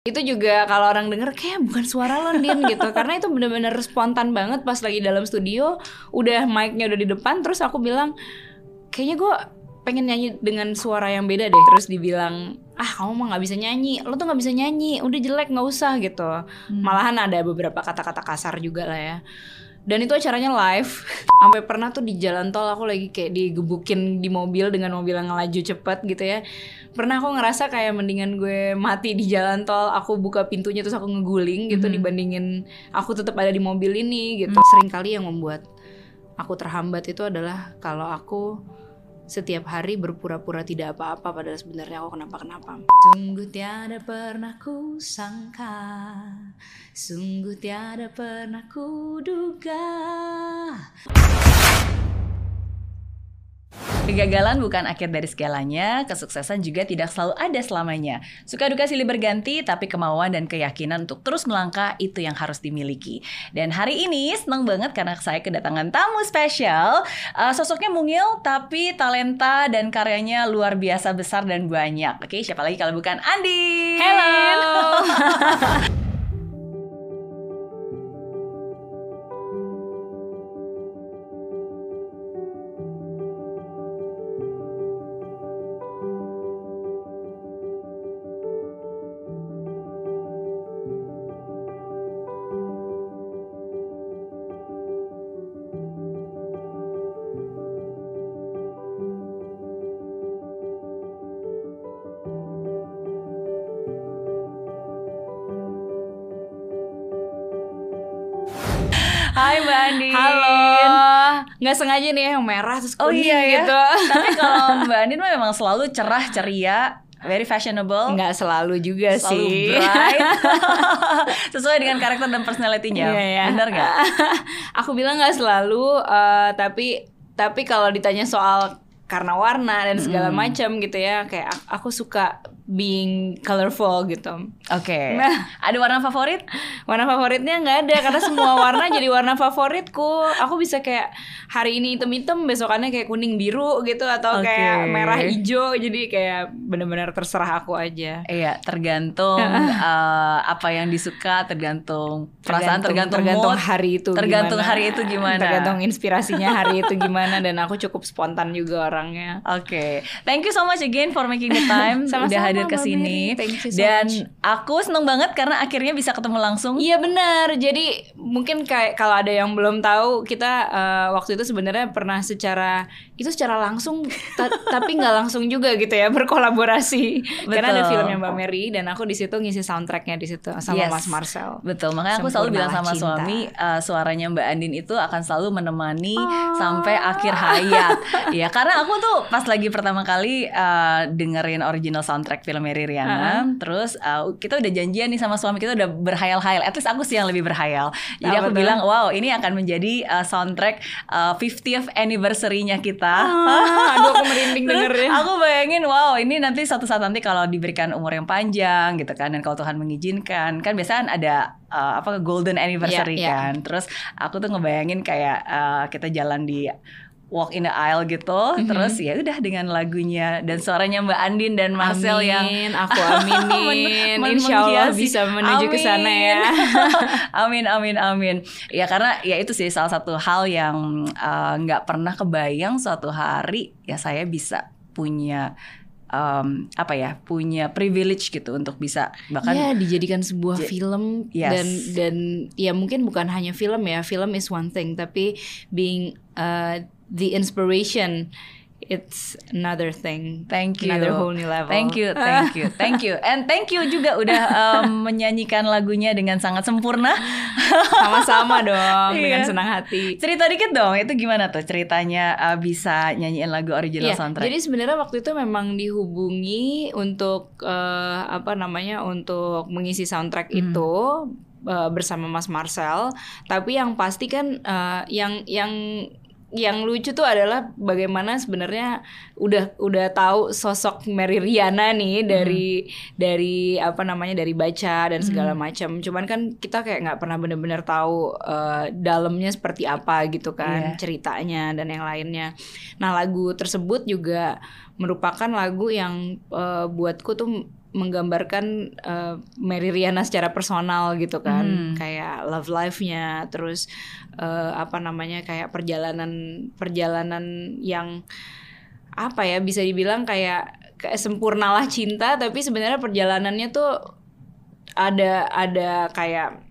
itu juga kalau orang denger kayak bukan suara lo Din gitu. Karena itu bener-bener spontan banget pas lagi dalam studio udah mic-nya udah di depan terus aku bilang kayaknya gue pengen nyanyi dengan suara yang beda deh. Terus dibilang ah kamu mah nggak bisa nyanyi. Lo tuh nggak bisa nyanyi. Udah jelek nggak usah gitu. Malahan ada beberapa kata-kata kasar juga lah ya dan itu acaranya live. Sampai pernah tuh di jalan tol aku lagi kayak digebukin di mobil dengan mobil yang ngelaju cepet gitu ya. Pernah aku ngerasa kayak mendingan gue mati di jalan tol aku buka pintunya terus aku ngeguling gitu dibandingin aku tetap ada di mobil ini gitu. Sering kali yang membuat aku terhambat itu adalah kalau aku setiap hari berpura-pura tidak apa-apa padahal sebenarnya aku kenapa-kenapa. Sungguh tiada pernah ku sangka, sungguh tiada pernah ku duga. Kegagalan bukan akhir dari segalanya, kesuksesan juga tidak selalu ada selamanya. Suka duka silih berganti, tapi kemauan dan keyakinan untuk terus melangkah itu yang harus dimiliki. Dan hari ini senang banget karena saya kedatangan tamu spesial. Uh, sosoknya mungil, tapi talenta dan karyanya luar biasa besar dan banyak. Oke, siapa lagi kalau bukan Andi? Hello. Nggak sengaja nih yang merah terus Oh kuning iya ya. gitu. Tapi kalau Mbak Andin mah memang selalu cerah, ceria, very fashionable. Nggak selalu juga selalu sih. bright sesuai dengan karakter dan personality-nya Iya, ya. bener nggak aku bilang nggak selalu, eh, tapi tapi kalau ditanya soal karena warna dan segala macam gitu ya, kayak ak- aku suka being colorful gitu. oke Nah. ada warna favorit Warna favoritnya nggak ada karena semua warna jadi warna favoritku. Aku bisa kayak hari ini hitam-hitam, besokannya kayak kuning biru gitu atau Oke. kayak merah hijau. Jadi kayak bener-bener terserah aku aja. Iya, tergantung eh, apa yang disuka, tergantung perasaan, tergantung, tergantung mood, hari itu tergantung gimana. hari itu gimana. tergantung inspirasinya hari itu gimana dan aku cukup spontan juga orangnya Oke, thank you so much again for making the time Sama-sama, udah hadir ke Mbak sini. So Dan much. aku seneng banget karena akhirnya bisa ketemu langsung. Iya benar. Jadi mungkin kayak kalau ada yang belum tahu kita eh, waktu itu sebenarnya pernah secara itu secara langsung ta- tapi nggak langsung juga gitu ya berkolaborasi. Karena ada Betul. filmnya Mbak Mary dan aku di situ ngisi soundtracknya di situ sama Yes. Mas Marcel. Betul, makanya aku selalu bilang sama cinta. suami uh, suaranya Mbak Andin itu akan selalu menemani sampai akhir hayat. ya, karena aku tuh pas lagi pertama kali uh, dengerin original soundtrack film Mary Riana, terus uh, kita udah janjian nih sama suami kita udah berhayal-hayal. At least aku sih yang lebih berhayal. Jadi Apa aku tuh? bilang, "Wow, ini akan menjadi uh, soundtrack uh, 50th anniversary-nya kita." Ah, aduh aku merinding dengernya. aku bayangin wow ini nanti suatu saat nanti kalau diberikan umur yang panjang gitu kan dan kalau Tuhan mengizinkan kan biasanya ada uh, apa golden anniversary Iya, iya. kan terus aku tuh ngebayangin kayak uh, kita jalan di walk in the aisle gitu Mhm. terus ya udah dengan lagunya dan suaranya Mbak Andin dan Marcel yang Amin, aku aminin. men- Insya Allah bisa menuju ke sana ya. amin amin amin ya karena ya itu sih salah satu hal yang uh, nggak pernah kebayang suatu hari ya saya bisa punya um, apa ya punya privilege gitu untuk bisa bahkan ya dijadikan sebuah J- film Yes. dan dan ya mungkin bukan hanya film ya film is one thing tapi being uh, the inspiration it's another thing Thank you. another whole new level Thank you, thank you, thank you, and thank you juga udah um, menyanyikan lagunya dengan sangat sempurna. sama-sama dong dengan Iya. senang hati Cerita dikit dong, itu gimana tuh ceritanya uh, bisa nyanyiin lagu original Iya, soundtrack? jadi sebenarnya waktu itu memang dihubungi untuk eh, apa namanya untuk mengisi soundtrack Hmm. itu eh, bersama Mas Marcel. Tapi yang pasti kan eh, yang yang yang lucu tuh adalah bagaimana sebenarnya udah udah tahu sosok Mary Riana nih dari dari apa namanya dari baca dan segala macam. Cuman kan kita kayak nggak pernah bener-bener tahu eh, dalamnya seperti apa gitu kan Iya. ceritanya dan yang lainnya. Nah lagu tersebut juga merupakan lagu yang eh, buatku tuh menggambarkan uh, Mary Riana secara personal gitu kan Hmm. kayak love life-nya terus uh, apa namanya kayak perjalanan perjalanan yang apa ya bisa dibilang kayak kayak sempurnalah cinta tapi sebenarnya perjalanannya tuh ada ada kayak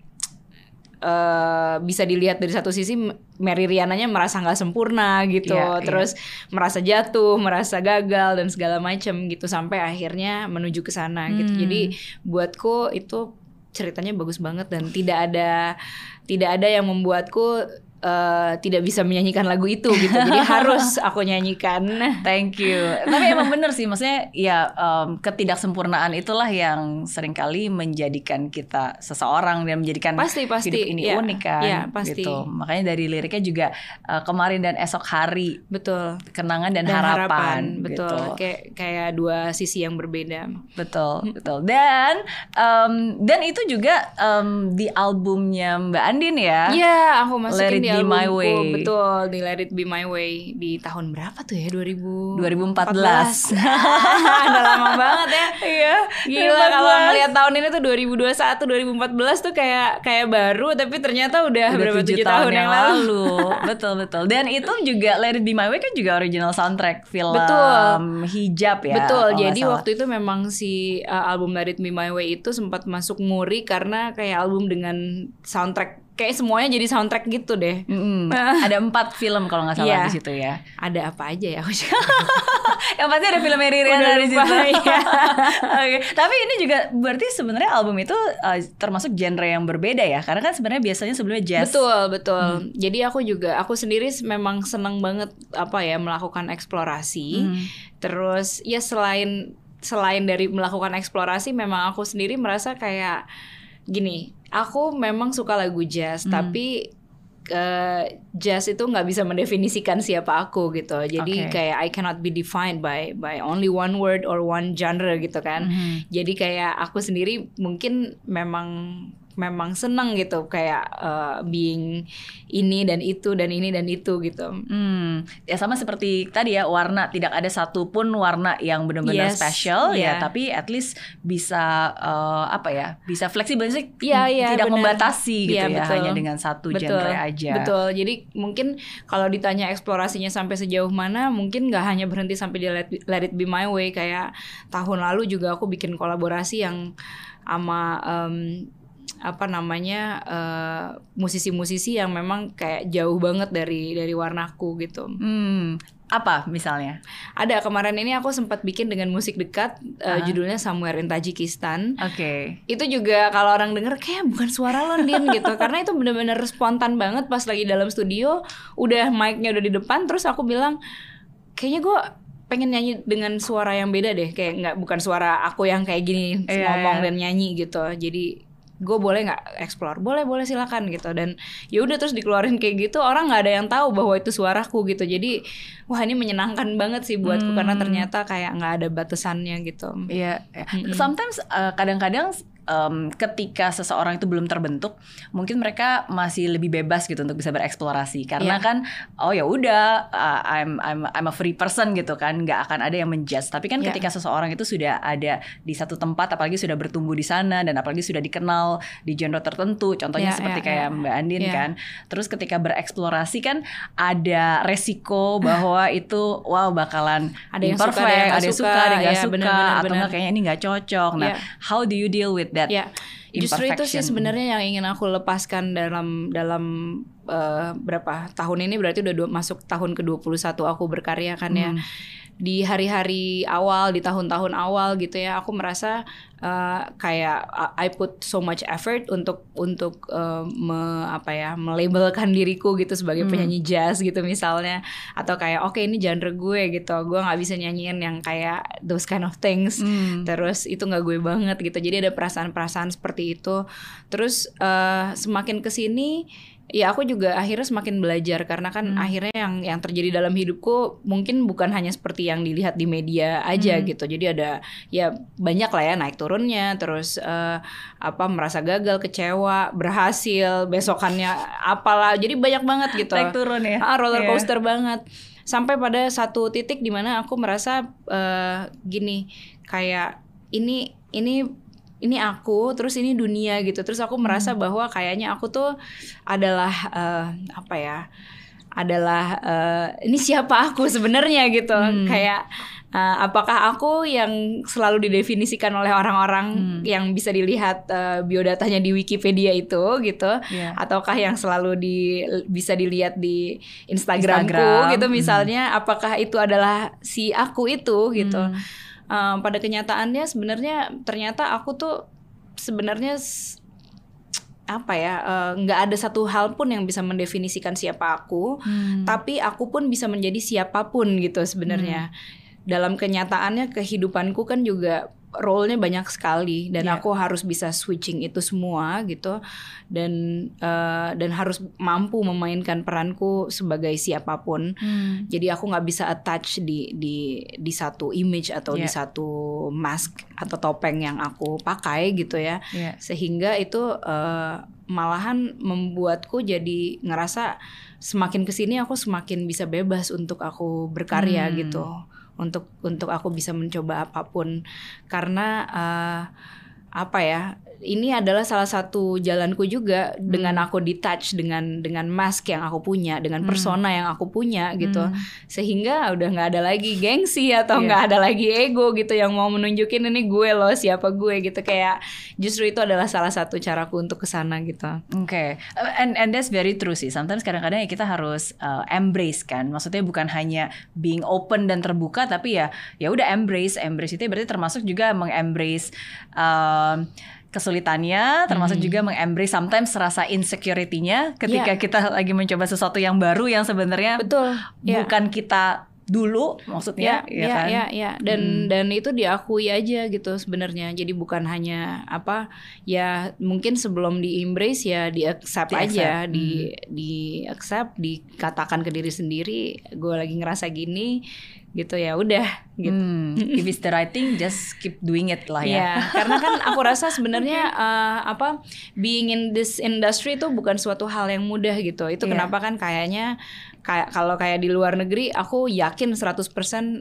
eh bisa dilihat dari satu sisi Mary Riananya merasa nggak sempurna gitu, Iya, iya. terus merasa jatuh, merasa gagal dan segala macam gitu sampai akhirnya menuju ke sana gitu. Hmm. Jadi buatku itu ceritanya bagus banget dan tidak ada tidak ada yang membuatku eh, tidak bisa menyanyikan lagu itu gitu. Jadi harus aku nyanyikan. Thank you. Tapi emang bener sih, maksudnya ya em, ketidaksempurnaan itulah yang sering kali menjadikan kita seseorang dan menjadikan Pasti, pasti. hidup ini Iya, unik kan. iya, pasti. Gitu. Makanya dari liriknya juga eh, kemarin dan esok hari Betul. kenangan dan, Dan harapan, betul. gitu. Kayak kayak dua sisi yang berbeda. Betul, betul. Dan em, dan itu juga em, di albumnya Mbak Andin ya. Iya, aku masukin Let It di Be My albumku. Way. Betul, di Let It Be My Way di tahun berapa tuh ya? 2000 2014. Udah lama banget ya. Iya. Gila 2014. kalau ngeliat tahun ini tuh 2021 2014 tuh kayak kayak baru tapi ternyata udah, Udah berapa tujuh tujuh tahun, yang lalu. betul betul. Dan itu juga Let It Be My Way kan juga original soundtrack film Betul. hijab ya. Betul, jadi salah. waktu itu memang si uh, album Let It Be My Way itu sempat masuk muri karena kayak album dengan soundtrack kayak semuanya jadi soundtrack gitu deh. Mm-mm. ada empat film kalau nggak salah Iya. di situ ya. Ada apa aja ya? Yang pasti ada film Mary Riana Udah di situ. iya. Oke, tapi ini juga berarti sebenarnya album itu uh, termasuk genre yang berbeda ya, karena kan sebenarnya biasanya sebelumnya jazz. Betul, betul. Jadi aku juga aku sendiri memang senang banget apa ya melakukan eksplorasi. Hmm. Terus ya selain selain dari melakukan eksplorasi memang aku sendiri merasa kayak gini, aku memang suka lagu jazz Hmm. tapi eh, jazz itu nggak bisa mendefinisikan siapa aku gitu. Jadi Oke. kayak I cannot be defined by by only one word or one genre gitu kan. Mhm. Jadi kayak aku sendiri mungkin memang memang seneng gitu kayak uh, being ini dan itu dan ini dan itu gitu. Hmm, ya sama seperti tadi ya warna tidak ada satupun warna yang benar-benar Yes, special ya, iya. tapi at least bisa eh, apa ya, bisa fleksibel sih, Iya, iya, tidak benar. membatasi gitu Iya, ya, betul. hanya dengan satu Betul, genre aja. Betul. Jadi mungkin kalau ditanya eksplorasinya sampai sejauh mana, mungkin nggak hanya berhenti sampai di Let, Let It Be My Way. Kayak tahun lalu juga aku bikin kolaborasi yang sama em, apa namanya eh, musisi-musisi yang memang kayak jauh banget dari dari warnaku gitu. Hmm, apa misalnya? Ada kemarin ini aku sempat bikin dengan musik dekat Ah. eh, judulnya Somewhere in Tajikistan. Oke. Itu juga kalau orang denger kayak bukan suara lo Din gitu karena itu bener-bener spontan banget pas lagi dalam studio udah mic-nya udah di depan terus aku bilang kayaknya gue pengen nyanyi dengan suara yang beda deh kayak nggak bukan suara aku yang kayak gini Iya, ngomong iya. dan nyanyi gitu jadi gue boleh nggak explore boleh boleh silakan gitu dan ya udah terus dikeluarin kayak gitu orang nggak ada yang tahu bahwa itu suaraku gitu jadi wah ini menyenangkan banget sih buatku karena Hmm. ternyata kayak nggak ada batasannya gitu Iya. ya. Mm-mm. Sometimes uh, kadang-kadang em, ketika seseorang itu belum terbentuk, mungkin mereka masih lebih bebas gitu untuk bisa bereksplorasi karena Iya. kan oh ya udah uh, I'm I'm I'm a free person gitu kan, nggak akan ada yang menjudge. Tapi kan Iya. ketika seseorang itu sudah ada di satu tempat, apalagi sudah bertumbuh di sana dan apalagi sudah dikenal di genre tertentu, contohnya Iya, seperti iya, kayak iya. Mbak Andin Iya. kan. Terus ketika bereksplorasi kan ada resiko bahwa itu wow bakalan Ada yang suka, ada imperfect, yang ada yang suka, ada yang Iya, suka, benar, benar, atau benar. enggak kayaknya ini nggak cocok. Nah, Iya. how do you deal with that? Ya, justru itu sih sebenarnya yang ingin aku lepaskan dalam dalam eh, berapa tahun ini berarti udah dua- masuk tahun ke-21 aku berkarya kan ya. Di hari-hari awal, di tahun-tahun awal gitu ya, aku merasa eh, kayak uh, I put so much effort untuk untuk eh, me, apa ya, melabelkan diriku gitu sebagai Hmm. penyanyi jazz gitu misalnya atau kayak oke ini genre gue gitu. Gue nggak bisa nyanyiin yang kayak those kind of things Hmm. terus itu nggak gue banget gitu jadi ada perasaan-perasaan seperti itu terus eh, semakin ke sini ya aku juga akhirnya semakin belajar karena kan Hmm. akhirnya yang yang terjadi dalam hidupku mungkin bukan hanya seperti yang dilihat di media aja Hmm. gitu jadi ada ya banyak lah ya naik turunnya terus eh, apa merasa gagal kecewa berhasil besokannya apalah jadi banyak banget gitu Naik turun ya. Ah, roller Iya. coaster banget. Sampai pada satu titik di mana aku merasa eh, gini, kayak ini ini ini aku terus ini dunia gitu terus aku merasa Hmm. bahwa kayaknya aku tuh adalah eh, apa ya adalah eh, ini siapa aku sebenarnya gitu Hmm. kayak eh, apakah aku yang selalu didefinisikan oleh orang-orang Hmm. yang bisa dilihat eh, biodatanya di Wikipedia itu gitu Iya. ataukah yang selalu di bisa dilihat di Instagramku Instagram. gitu Hmm. misalnya apakah itu adalah si aku itu gitu Hmm. Eh, pada kenyataannya sebenarnya ternyata aku tuh sebenarnya apa ya eh, nggak ada satu hal pun yang bisa mendefinisikan siapa aku Hmm. tapi aku pun bisa menjadi siapa pun gitu sebenarnya dalam kenyataannya kehidupanku kan juga role-nya banyak sekali dan Iya. aku harus bisa switching itu semua gitu dan eh, dan harus mampu memainkan peranku sebagai siapa pun Hmm. jadi aku nggak bisa attach di di di satu image atau di Iya. satu mask atau topeng yang aku pakai gitu ya Iya. sehingga itu eh, malahan membuatku jadi ngerasa semakin ke sini aku semakin bisa bebas untuk aku berkarya Hmm. gitu untuk untuk aku bisa mencoba apa pun. Karena eh, apa ya ini adalah salah satu jalanku juga dengan Hmm. aku detach dengan dengan mask yang aku punya dengan Hmm. persona yang aku punya gitu Hmm. sehingga udah nggak ada lagi gengsi atau Iya. nggak ada lagi ego gitu yang mau menunjukin ini gue loh siapa gue gitu kayak justru itu adalah salah satu caraku untuk ke sana gitu Oke, Uh, and and that's very true sih. Sometimes kadang-kadang ya kita harus uh, embrace kan. Maksudnya bukan hanya being open dan terbuka, tapi ya ya udah embrace. Embrace itu berarti termasuk juga mengembrace um, kesulitannya, termasuk Hmm. juga mengembrace sometimes rasa insecurity-nya ketika Iya. kita lagi mencoba sesuatu yang baru yang sebenarnya betul ya bukan kita dulu maksudnya, ya ya kan? ya ya dan Hmm. dan itu diakui aja gitu sebenarnya jadi bukan hanya apa ya mungkin sebelum di embrace ya di accept Di-accept, aja di di accept dikatakan ke diri sendiri gue lagi ngerasa gini gitu ya udah gitu Hmm, if it's the right thing, just keep doing it lah ya. Iya, karena kan aku rasa sebenarnya eh, apa being in this industry itu bukan suatu hal yang mudah gitu. Itu Iya. kenapa kan kayaknya kayak kalau kayak di luar negeri aku yakin 100%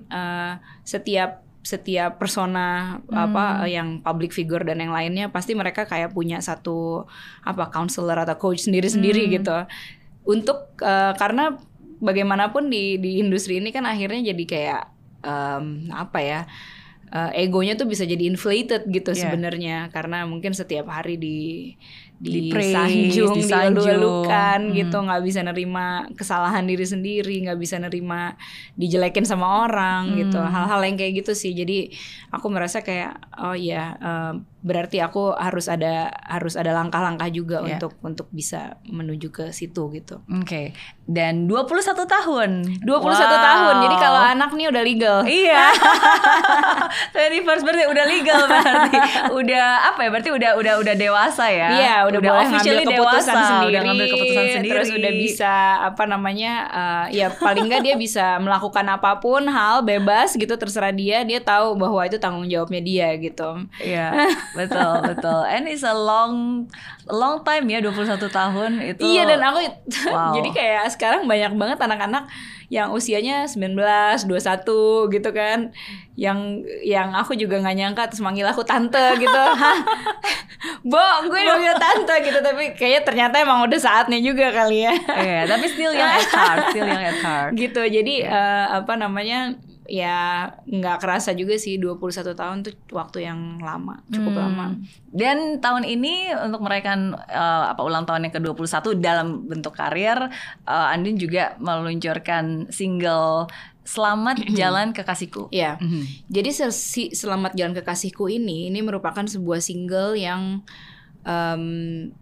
eh, setiap setiap persona apa eh, yang public figure dan yang lainnya pasti mereka kayak punya satu apa counselor atau coach sendiri-sendiri Hmm. gitu. Untuk eh, karena bagaimanapun di di industri ini kan akhirnya jadi kayak em, apa ya? eh, egonya tuh bisa jadi inflated gitu Iya. sebenarnya karena mungkin setiap hari di Di disanjung, dielu-elukan Hmm. gitu, nggak bisa nerima kesalahan diri sendiri, nggak bisa nerima dijelekin sama orang Hmm. gitu, hal-hal yang kayak gitu sih. Jadi aku merasa kayak oh iya eh, berarti aku harus ada harus ada langkah-langkah juga Iya. untuk untuk bisa menuju ke situ gitu. Oke. Dan 21 tahun. 21 Wow. tahun. Jadi kalau anak nih udah legal. Iya. 21st birthday udah legal berarti. Udah apa ya? Berarti udah udah udah dewasa ya. Iya, udah, boleh ngambil keputusan dewasa, sendiri. udah ngambil keputusan sendiri. Terus udah bisa apa namanya? eh, ya paling nggak dia bisa melakukan apa pun hal bebas gitu terserah dia. Dia tahu bahwa itu tanggung jawabnya dia gitu. Iya, betul, betul. And it's a long long time ya 21 tahun itu. Iya dan aku Wow. jadi kayak sekarang banyak banget anak-anak yang usianya 19, 21 gitu kan. Yang yang aku juga nggak nyangka terus manggil aku tante gitu. Bo, gue manggil tante gitu tapi kayaknya ternyata emang udah saatnya juga kali ya. Iya, tapi still young at heart, still young at heart. gitu jadi eh, apa namanya ya nggak kerasa juga sih 21 tahun tuh waktu yang lama cukup Hmm. lama Dan tahun ini untuk merayakan eh, apa ulang tahun yang ke-21 dalam bentuk karir, eh, Andin juga meluncurkan single Selamat Jalan Kekasihku. ya Mhm. jadi se- si selamat jalan kekasihku ini ini merupakan sebuah single yang em,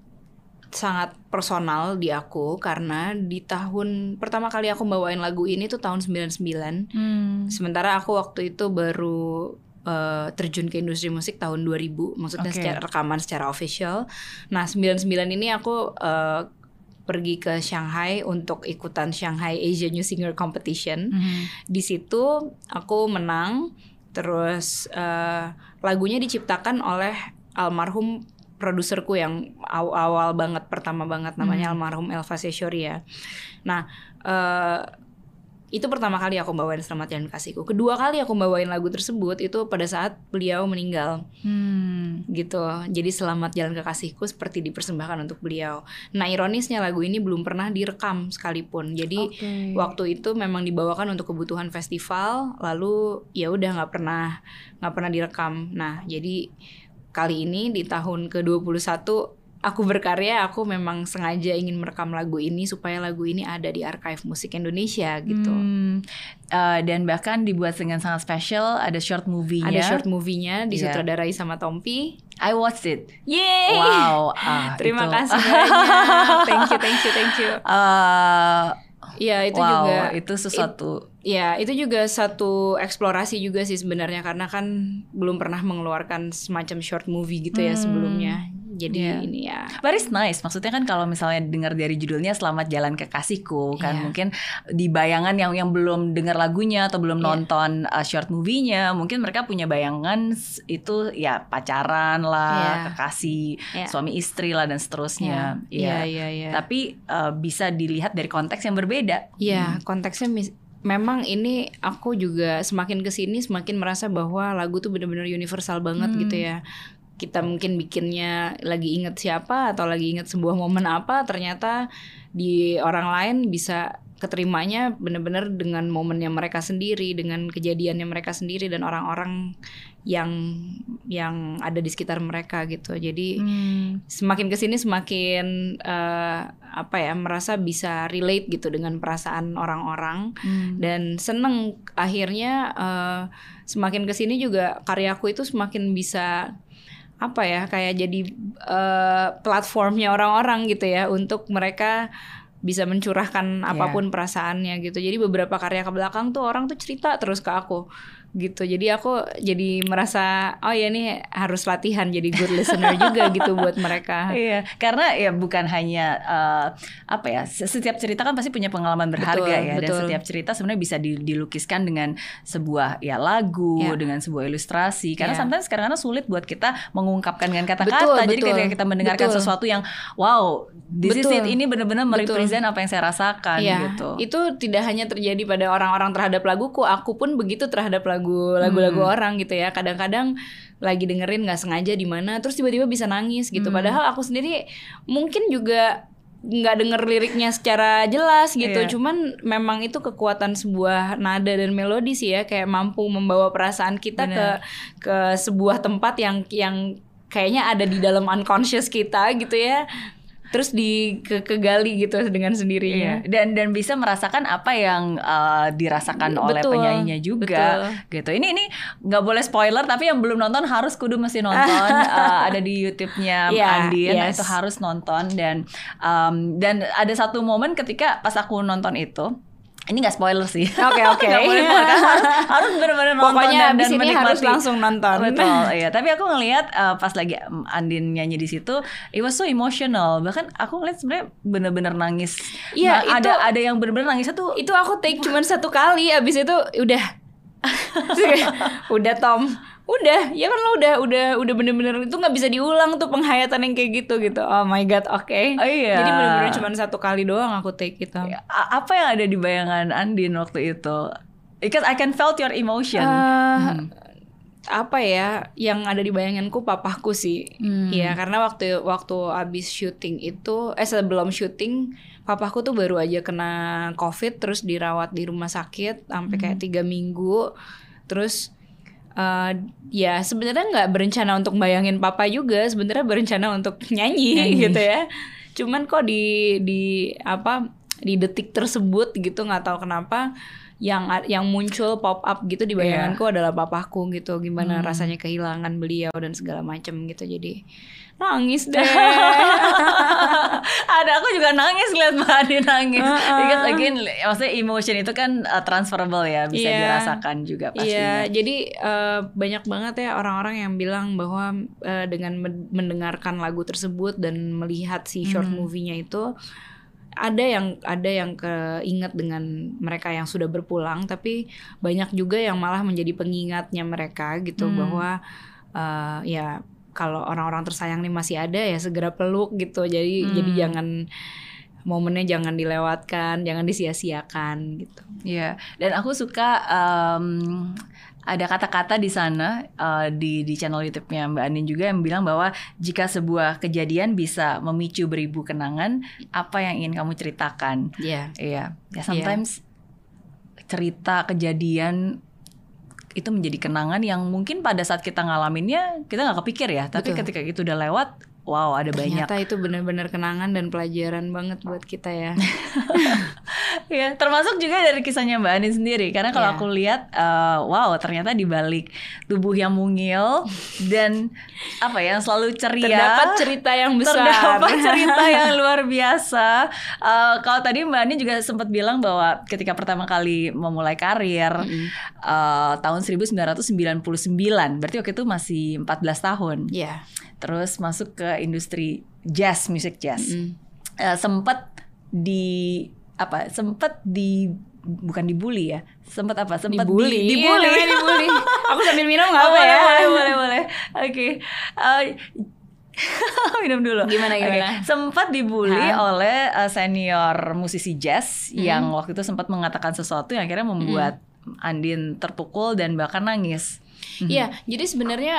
sangat personal di aku karena di tahun pertama kali aku bawain lagu ini tuh tahun 99 Hmm. sementara aku waktu itu baru eh, terjun ke industri musik tahun 2000 maksudnya Oke. secara rekaman secara official nah 99 ini aku eh, pergi ke Shanghai untuk ikutan Shanghai Asia New Singer Competition Mhm. di situ aku menang terus eh, lagunya diciptakan oleh almarhum produserku yang aw- awal banget pertama banget namanya almarhum Elva Seshoria. Nah eh, itu pertama kali aku bawain Selamat Jalan Kasihku. Kedua kali aku bawain lagu tersebut itu pada saat beliau meninggal. Hmm. gitu. Jadi Selamat Jalan Kekasihku seperti dipersembahkan untuk beliau. Nah, ironisnya lagu ini belum pernah direkam sekalipun. Jadi Oke. waktu itu memang dibawakan untuk kebutuhan festival, lalu ya udah nggak pernah nggak pernah direkam. Nah, jadi kali ini di tahun ke-21 aku berkarya, aku memang sengaja ingin merekam lagu ini supaya lagu ini ada di archive musik Indonesia gitu. Hmm. Eh, dan bahkan dibuat dengan sangat spesial ada short movie-nya. Ada short movie-nya disutradarai sama Tompi. I watched it. Yeay! Wow. ah, Terima itu. kasih banyak. Thank you, thank you, thank you. Eh, Iya, itu wow, juga itu sesuatu. Ya, itu juga satu eksplorasi juga sih sebenarnya karena kan belum pernah mengeluarkan semacam short movie gitu ya Hmm. sebelumnya. Jadi Iya. ini ya. But it's nice. Maksudnya kan kalau misalnya dengar dari judulnya Selamat Jalan Kekasihku kan Iya. mungkin di bayangan yang yang belum dengar lagunya atau belum Iya. nonton uh, short movie-nya, mungkin mereka punya bayangan itu ya pacaran lah, Iya. kekasih, Iya. suami istri lah dan seterusnya. Iya, iya, iya. Tapi uh, bisa dilihat dari konteks yang berbeda. Iya, konteksnya mis- memang ini aku juga semakin ke sini semakin merasa bahwa lagu tuh bener-bener universal banget Hmm. gitu ya. Kita mungkin bikinnya lagi inget siapa atau lagi inget sebuah momen apa, ternyata di orang lain bisa keterimanya bener-bener dengan momennya mereka sendiri, dengan kejadiannya mereka sendiri dan orang-orang yang yang ada di sekitar mereka gitu. Jadi Hmm. semakin ke sini semakin eh, apa ya merasa bisa relate gitu dengan perasaan orang-orang Hmm. dan seneng akhirnya eh, semakin ke sini juga karyaku itu semakin bisa apa ya kayak jadi eh, platformnya orang-orang gitu ya untuk mereka bisa mencurahkan Iya. apa pun perasaannya gitu jadi beberapa karya ke belakang tuh orang tuh cerita terus ke aku gitu jadi aku jadi merasa oh ya ini harus latihan jadi good listener juga gitu buat mereka Iya, karena ya bukan hanya eh, apa ya, se- setiap cerita kan pasti punya pengalaman berharga Betul, ya, dan betul. setiap cerita sebenarnya bisa di- dilukiskan dengan sebuah ya lagu, Ya. dengan sebuah ilustrasi. Karena Ya. sometimes kadang-kadang sulit buat kita mengungkapkan dengan kata-kata. Jadi betul. ketika kita mendengarkan Betul. sesuatu yang wow, this is Betul. it, ini benar-benar merepresent apa yang saya rasakan Iya, gitu. itu tidak hanya terjadi pada orang-orang terhadap laguku, aku pun begitu terhadap lagu lagu-lagu Hmm. orang gitu ya. Kadang-kadang lagi dengerin nggak sengaja di mana, terus tiba-tiba bisa nangis gitu. Hmm. Padahal aku sendiri mungkin juga nggak denger liriknya secara jelas gitu. Iya. Cuman memang itu kekuatan sebuah nada dan melodi sih ya, kayak mampu membawa perasaan kita ke Benar. ke sebuah tempat yang yang kayaknya ada di dalam unconscious kita gitu ya. Terus di ke kegali gitu dengan sendirinya. Iya, dan dan bisa merasakan apa yang uh, dirasakan oleh Betul, penyanyinya juga, gitu. Ini ini nggak boleh spoiler, tapi yang belum nonton harus kudu mesti nonton. Uh, ada di YouTube-nya Iya, Andin, yes. itu harus nonton dan um, dan ada satu momen ketika pas aku nonton itu. Ini nggak spoiler sih. Oke oke. Nggak boleh spoiler, kan harus, harus benar-benar nonton Pokoknya dan, abis dan ini harus menikmati. langsung nonton. Betul, iya. Tapi aku ngelihat uh, pas lagi Andin nyanyi di situ, it was so emotional. Bahkan aku ngeliat sebenarnya bener-bener nangis. Iya, Nah, itu- ada ada yang bener-bener nangisnya tuh. Itu aku take cuman satu kali, abis itu udah. Udah Tom, udah ya kan lo udah udah udah bener-bener itu nggak bisa diulang tuh penghayatan yang kayak gitu gitu. Oh my god, oke. Oh, iya. Jadi bener-bener cuman satu kali doang aku take itu. A- apa yang ada di bayangan Andin waktu itu? Because I can felt your emotion. Eh, Hmm. apa ya yang ada di bayanganku papaku sih Hmm. Iya karena waktu waktu abis syuting itu eh sebelum syuting papaku tuh baru aja kena covid terus dirawat di rumah sakit sampai Hmm. kayak tiga minggu terus eh, ya sebenarnya nggak berencana untuk bayangin papa juga sebenarnya berencana untuk nyanyi, Nyanyi. gitu ya cuman kok di di apa di detik tersebut gitu nggak tahu kenapa yang yang muncul pop up gitu di bayanganku adalah papaku gitu gimana Hmm. rasanya kehilangan beliau dan segala macam gitu jadi nangis deh ada aku juga nangis lihat Mbak Andin nangis. Uh-uh. Because again, maksudnya emotion itu kan uh, transferable ya, bisa Iya. dirasakan juga pastinya. Iya, jadi eh, banyak banget ya orang-orang yang bilang bahwa eh, dengan men- mendengarkan lagu tersebut dan melihat si short Hmm. movie-nya itu ada yang ada yang keinget dengan mereka yang sudah berpulang, tapi banyak juga yang malah menjadi pengingatnya mereka gitu Hmm. bahwa eh, ya kalau orang-orang tersayang nih masih ada ya segera peluk gitu. Jadi Hmm. jadi jangan momennya jangan dilewatkan, jangan disia-siakan gitu. Iya, dan aku suka um, ada kata-kata di sana uh, di di channel YouTube-nya Mbak Anin juga yang bilang bahwa jika sebuah kejadian bisa memicu beribu kenangan, apa yang ingin kamu ceritakan? Iya. Iya. Ya sometimes cerita kejadian itu menjadi kenangan yang mungkin pada saat kita ngalaminnya kita nggak kepikir ya, tapi Betul. ketika itu udah lewat, wow ada banyak. Ternyata itu benar-benar kenangan dan pelajaran banget buat kita ya. Ya, termasuk juga dari kisahnya Mbak Anin sendiri. Karena kalau Iya. aku lihat, eh, wow, ternyata di balik tubuh yang mungil dan apa ya, yang selalu ceria. Terdapat cerita yang besar. Terdapat cerita yang luar biasa. Eh, kalau tadi Mbak Anin juga sempat bilang bahwa ketika pertama kali memulai karir Mm-mm. eh, tahun 1999, berarti waktu itu masih 14 tahun. Iya. Terus masuk ke industri jazz, musik jazz Mm-mm. eh, sempat di apa sempat di bukan dibully ya sempat apa sempat Dibully. di, Iya, dibully namanya dibully. Aku sambil minum nggak Oh, apa boleh, ya? boleh boleh boleh oke Eh, minum dulu Gimana, gimana? sempat dibully Hah? oleh eh, senior musisi jazz Hmm. yang waktu itu sempat mengatakan sesuatu yang akhirnya membuat Andin terpukul dan bahkan nangis Iya, jadi sebenarnya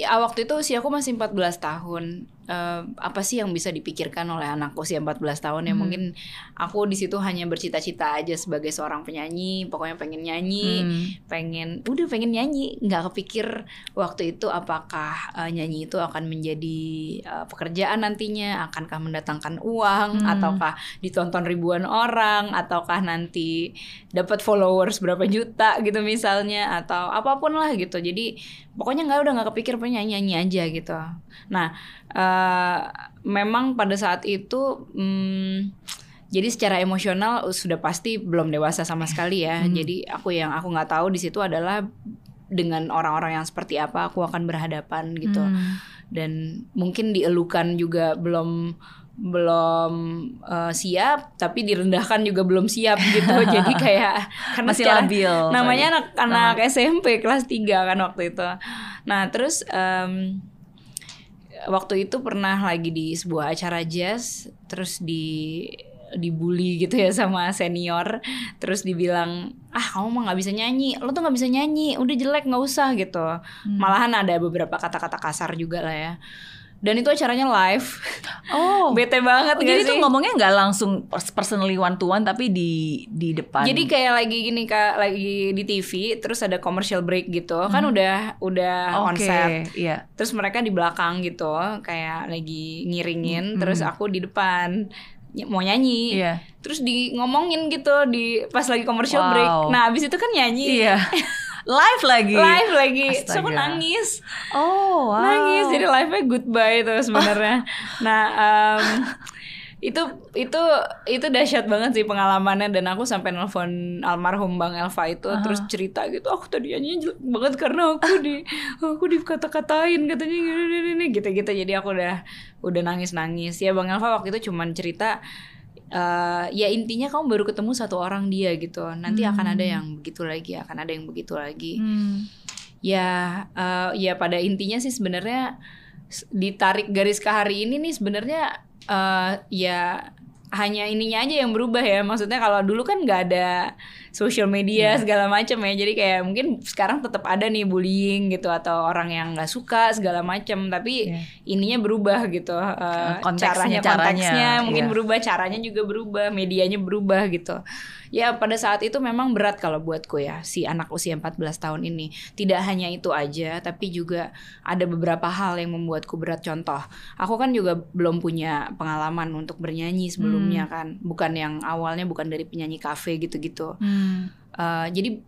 ya, waktu itu usia aku masih 14 tahun. Eh, apa sih yang bisa dipikirkan oleh anak usia 14 tahun ya Hmm. mungkin aku di situ hanya bercita-cita aja sebagai seorang penyanyi, pokoknya pengen nyanyi, Hmm. pengen udah pengen nyanyi, nggak kepikir waktu itu apakah eh, nyanyi itu akan menjadi eh, pekerjaan nantinya, akankah mendatangkan uang Hmm. ataukah ditonton ribuan orang ataukah nanti dapat followers berapa juta gitu misalnya atau apa pun lah gitu. Jadi pokoknya nggak udah nggak kepikir penyanyi nyanyi aja gitu. Nah eh, memang pada saat itu hmm, jadi secara emosional sudah pasti belum dewasa sama sekali ya. Hmm. Jadi aku yang aku nggak tahu di situ adalah dengan orang-orang yang seperti apa aku akan berhadapan gitu Hmm. dan mungkin dielukan juga belum belum eh, siap tapi direndahkan juga belum siap gitu jadi kayak karena masih secara- labil namanya anak-anak SMP kelas 3 kan waktu itu nah terus em, waktu itu pernah lagi di sebuah acara jazz terus di dibully gitu ya sama senior. Terus dibilang ah kamu mah nggak bisa nyanyi. Lo tuh nggak bisa nyanyi. Udah jelek nggak usah gitu. Hmm. malahan ada beberapa kata-kata kasar juga lah ya dan itu acaranya live oh bete banget Oh, jadi sih tuh ngomongnya nggak langsung pers- personally one to one tapi di di depan. Jadi kayak lagi gini kak lagi di TV terus ada commercial break gitu kan udah udah Hmm. Oke, on set iya. terus mereka di belakang gitu kayak lagi ngiringin Hmm. terus aku di depan mau nyanyi Iya. terus di ngomongin gitu di pas lagi commercial Wow. break nah abis itu kan nyanyi Iya. Live lagi. live lagi. Terus aku Astaga. nangis. Oh, wow. nangis. Jadi live-nya goodbye tuh sebenarnya. Nah em, itu itu itu dahsyat banget sih pengalamannya. Dan aku sampai nelfon almarhum bang Elva itu terus cerita gitu aku tadi nyanyi jelek banget karena aku di aku dikata-katain katanya gini, gini gitu gitu jadi aku udah udah nangis nangis ya bang Elva waktu itu cuman cerita eh, ya intinya kamu baru ketemu satu orang dia gitu. Nanti akan ada yang begitu lagi akan ada yang begitu lagi. Hmm. ya eh, ya pada intinya sih sebenarnya ditarik garis ke hari ini nih sebenarnya eh, ya hanya ininya aja yang berubah ya. Maksudnya kalau dulu kan nggak ada social media segala macam ya. Jadi kayak mungkin sekarang tetap ada nih bullying gitu atau orang yang nggak suka segala macam tapi Iya. ininya berubah gitu. Eh, Konteksnya, caranya caranya, konteksnya mungkin iya. berubah caranya juga berubah medianya berubah gitu. Ya pada saat itu memang berat kalau buatku ya si anak usia 14 tahun ini. Tidak hanya itu aja tapi juga ada beberapa hal yang membuatku berat. Contoh aku kan juga belum punya pengalaman untuk bernyanyi sebelumnya kan. Bukan yang awalnya bukan dari penyanyi kafe gitu-gitu. Hmm. Uh, jadi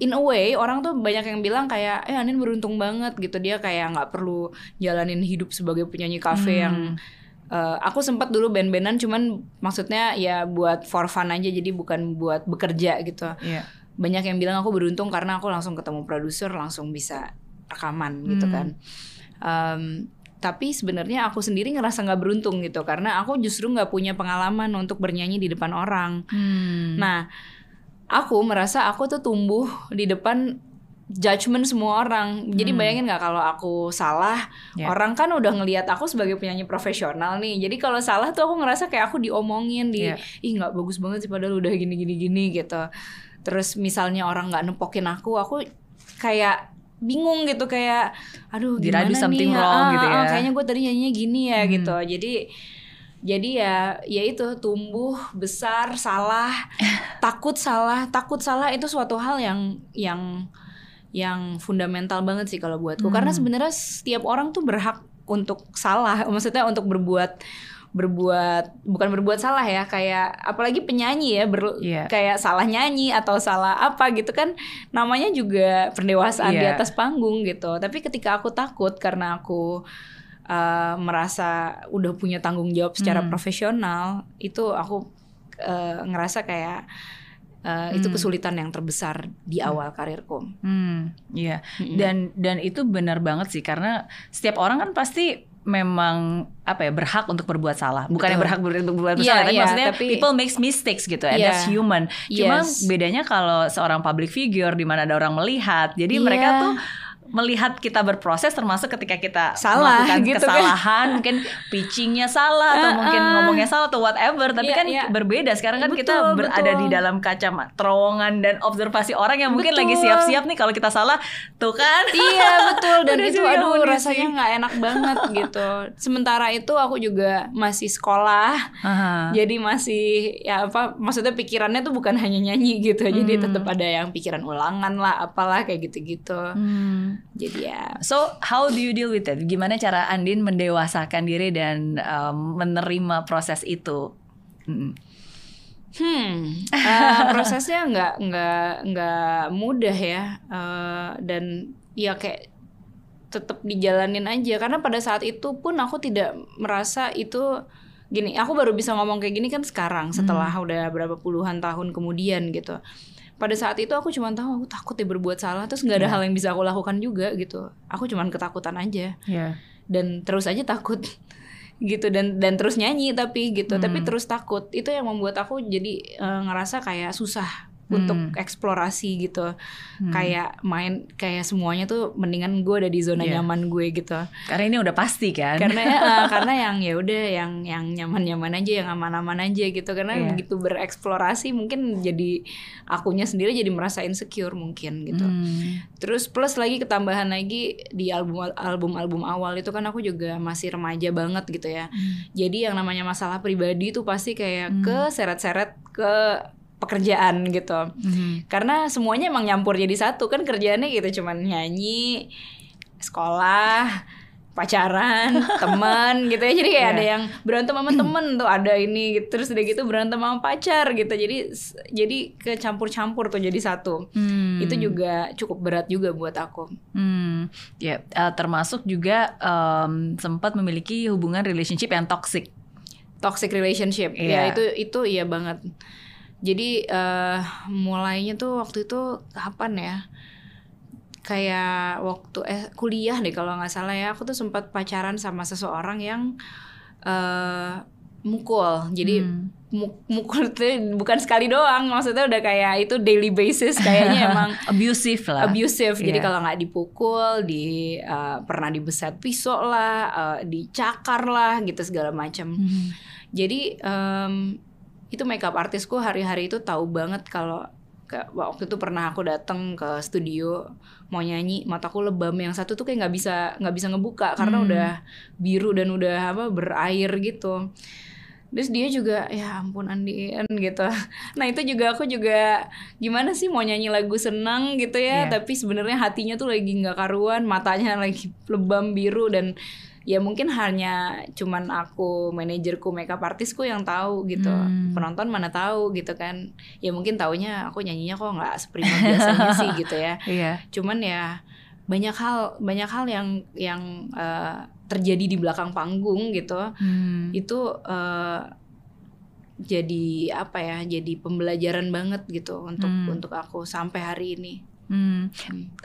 in a way orang tuh banyak yang bilang kayak eh Anin beruntung banget gitu dia kayak nggak perlu jalanin hidup sebagai penyanyi kafe Hmm. yang uh, aku sempat dulu band-bandan cuman maksudnya ya buat for fun aja jadi bukan buat bekerja gitu Iya. banyak yang bilang aku beruntung karena aku langsung ketemu produser langsung bisa rekaman gitu Hmm. kan Um, tapi sebenarnya aku sendiri ngerasa nggak beruntung gitu karena aku justru nggak punya pengalaman untuk bernyanyi di depan orang Hmm. Nah, aku merasa aku tuh tumbuh di depan judgement semua orang. Jadi bayangin nggak kalau aku salah, Ya. orang kan udah ngelihat aku sebagai penyanyi profesional nih. Jadi kalau salah tuh aku ngerasa kayak aku diomongin di, Ya. ih nggak bagus banget sih padahal udah gini gini gini gitu. Terus misalnya orang nggak nepokin aku, aku kayak bingung gitu kayak, aduh gimana something nih? wrong Ah, gitu ah, ya. Kayaknya gue tadi nyanyinya gini ya Hmm. gitu. Jadi jadi ya ya itu tumbuh besar salah takut salah takut salah itu suatu hal yang yang yang fundamental banget sih kalau buatku Hmm. karena sebenarnya setiap orang tuh berhak untuk salah maksudnya untuk berbuat berbuat bukan berbuat salah ya kayak apalagi penyanyi ya ber- Iya. kayak salah nyanyi atau salah apa gitu kan namanya juga pendewasaan di Iya. atas panggung gitu tapi ketika aku takut karena aku uh, merasa udah punya tanggung jawab secara Hmm. profesional itu aku uh, ngerasa kayak uh, itu Hmm. kesulitan yang terbesar di awal karirku. Hmm, iya. Mm-mm. Dan dan itu benar banget sih karena setiap orang kan pasti memang apa ya berhak untuk berbuat salah. Bukan yang berhak ber- berbuat Iya, salah, tapi iya, maksudnya tapi- people makes mistakes gitu. And Iya. that's human. Cuma Yes. bedanya kalau seorang public figure di mana ada orang melihat. Jadi Iya. mereka tuh melihat kita berproses termasuk ketika kita Salah, melakukan gitu kan. kesalahan mungkin pitchingnya salah atau Ah, mungkin ah. ngomongnya salah atau whatever tapi Iya, kan iya. berbeda sekarang kan kita Betul, berada betul. di dalam kaca terowongan dan observasi orang yang mungkin lagi Betul. siap-siap nih kalau kita salah tuh kan iya betul dan itu jadi aduh amunisi. rasanya nggak enak banget gitu. Sementara itu aku juga masih sekolah, Aha. jadi masih ya apa maksudnya pikirannya tuh bukan hanya nyanyi gitu. Jadi Hmm. tetap ada yang pikiran ulangan lah, apalah kayak gitu-gitu. Hmm. Jadi ya So how do you deal with it? Gimana cara Andin mendewasakan diri dan um, menerima proses itu? Mm. Hmm, eh, prosesnya nggak nggak nggak mudah ya eh, dan ya kayak tetap dijalanin aja karena pada saat itu pun aku tidak merasa itu gini aku baru bisa ngomong kayak gini kan sekarang setelah udah berapa puluhan tahun kemudian gitu pada saat itu aku cuma tahu aku takut ya berbuat salah terus nggak ada Iya. hal yang bisa aku lakukan juga gitu aku cuma ketakutan aja Yeah. dan terus aja takut gitu dan dan terus nyanyi tapi gitu tapi Hmm. terus takut itu yang membuat aku jadi eh, ngerasa kayak susah Hmm. untuk eksplorasi gitu Hmm. kayak main kayak semuanya tuh mendingan gue ada di zona Iya. nyaman gue gitu Karena ini udah pasti kan? karena eh, karena yang ya udah yang yang nyaman-nyaman aja yang aman-aman aja gitu karena Iya. begitu bereksplorasi mungkin jadi akunya sendiri jadi merasa insecure mungkin gitu Hmm. Terus plus lagi ketambahan lagi di album album album awal itu kan aku juga masih remaja banget gitu ya. Jadi yang namanya masalah pribadi itu pasti kayak Hmm. ke seret-seret ke pekerjaan gitu. Mhm. Karena semuanya emang nyampur jadi satu kan kerjaannya gitu cuman nyanyi, sekolah, pacaran, teman gitu ya. Jadi kayak Iya. ada yang berantem sama temen tuh ada ini gitu. Terus udah gitu berantem sama pacar gitu. Jadi jadi kecampur-campur tuh jadi satu Hmm. itu juga cukup berat juga buat aku. Hmm, ya eh, termasuk juga em, sempat memiliki hubungan relationship yang toxic. Toxic relationship, Iya. ya itu itu iya banget. Jadi eh mulainya tuh waktu itu kapan ya? Kayak waktu eh kuliah deh kalau nggak salah ya. Aku tuh sempat pacaran sama seseorang yang eh mukul. Jadi Hmm. mu- mukul itu bukan sekali doang, maksudnya udah kayak itu daily basis kayaknya emang abusive lah. abusive. Jadi Iya. kalau nggak dipukul, di eh, pernah dibeset pisau lah, eh, dicakar lah, gitu segala macam. Hmm. Jadi em, itu makeup artisku hari-hari itu tahu banget kalau waktu itu pernah aku datang ke studio mau nyanyi mataku lebam yang satu tuh kayak nggak bisa nggak bisa ngebuka karena Hmm. udah biru dan udah apa berair gitu terus dia juga ya ampun Andien gitu nah itu juga aku juga gimana sih mau nyanyi lagu senang gitu ya Iya. tapi sebenarnya hatinya tuh lagi nggak karuan matanya lagi lebam biru dan ya mungkin hanya cuman aku manajerku makeup artisku yang tahu gitu Hmm. penonton mana tahu gitu kan ya mungkin taunya aku nyanyinya kok nggak seprima biasanya sih gitu ya Iya. cuman ya banyak hal banyak hal yang yang eh, terjadi di belakang panggung gitu Hmm. itu eh, jadi apa ya jadi pembelajaran banget gitu untuk Hmm. untuk aku sampai hari ini Hmm.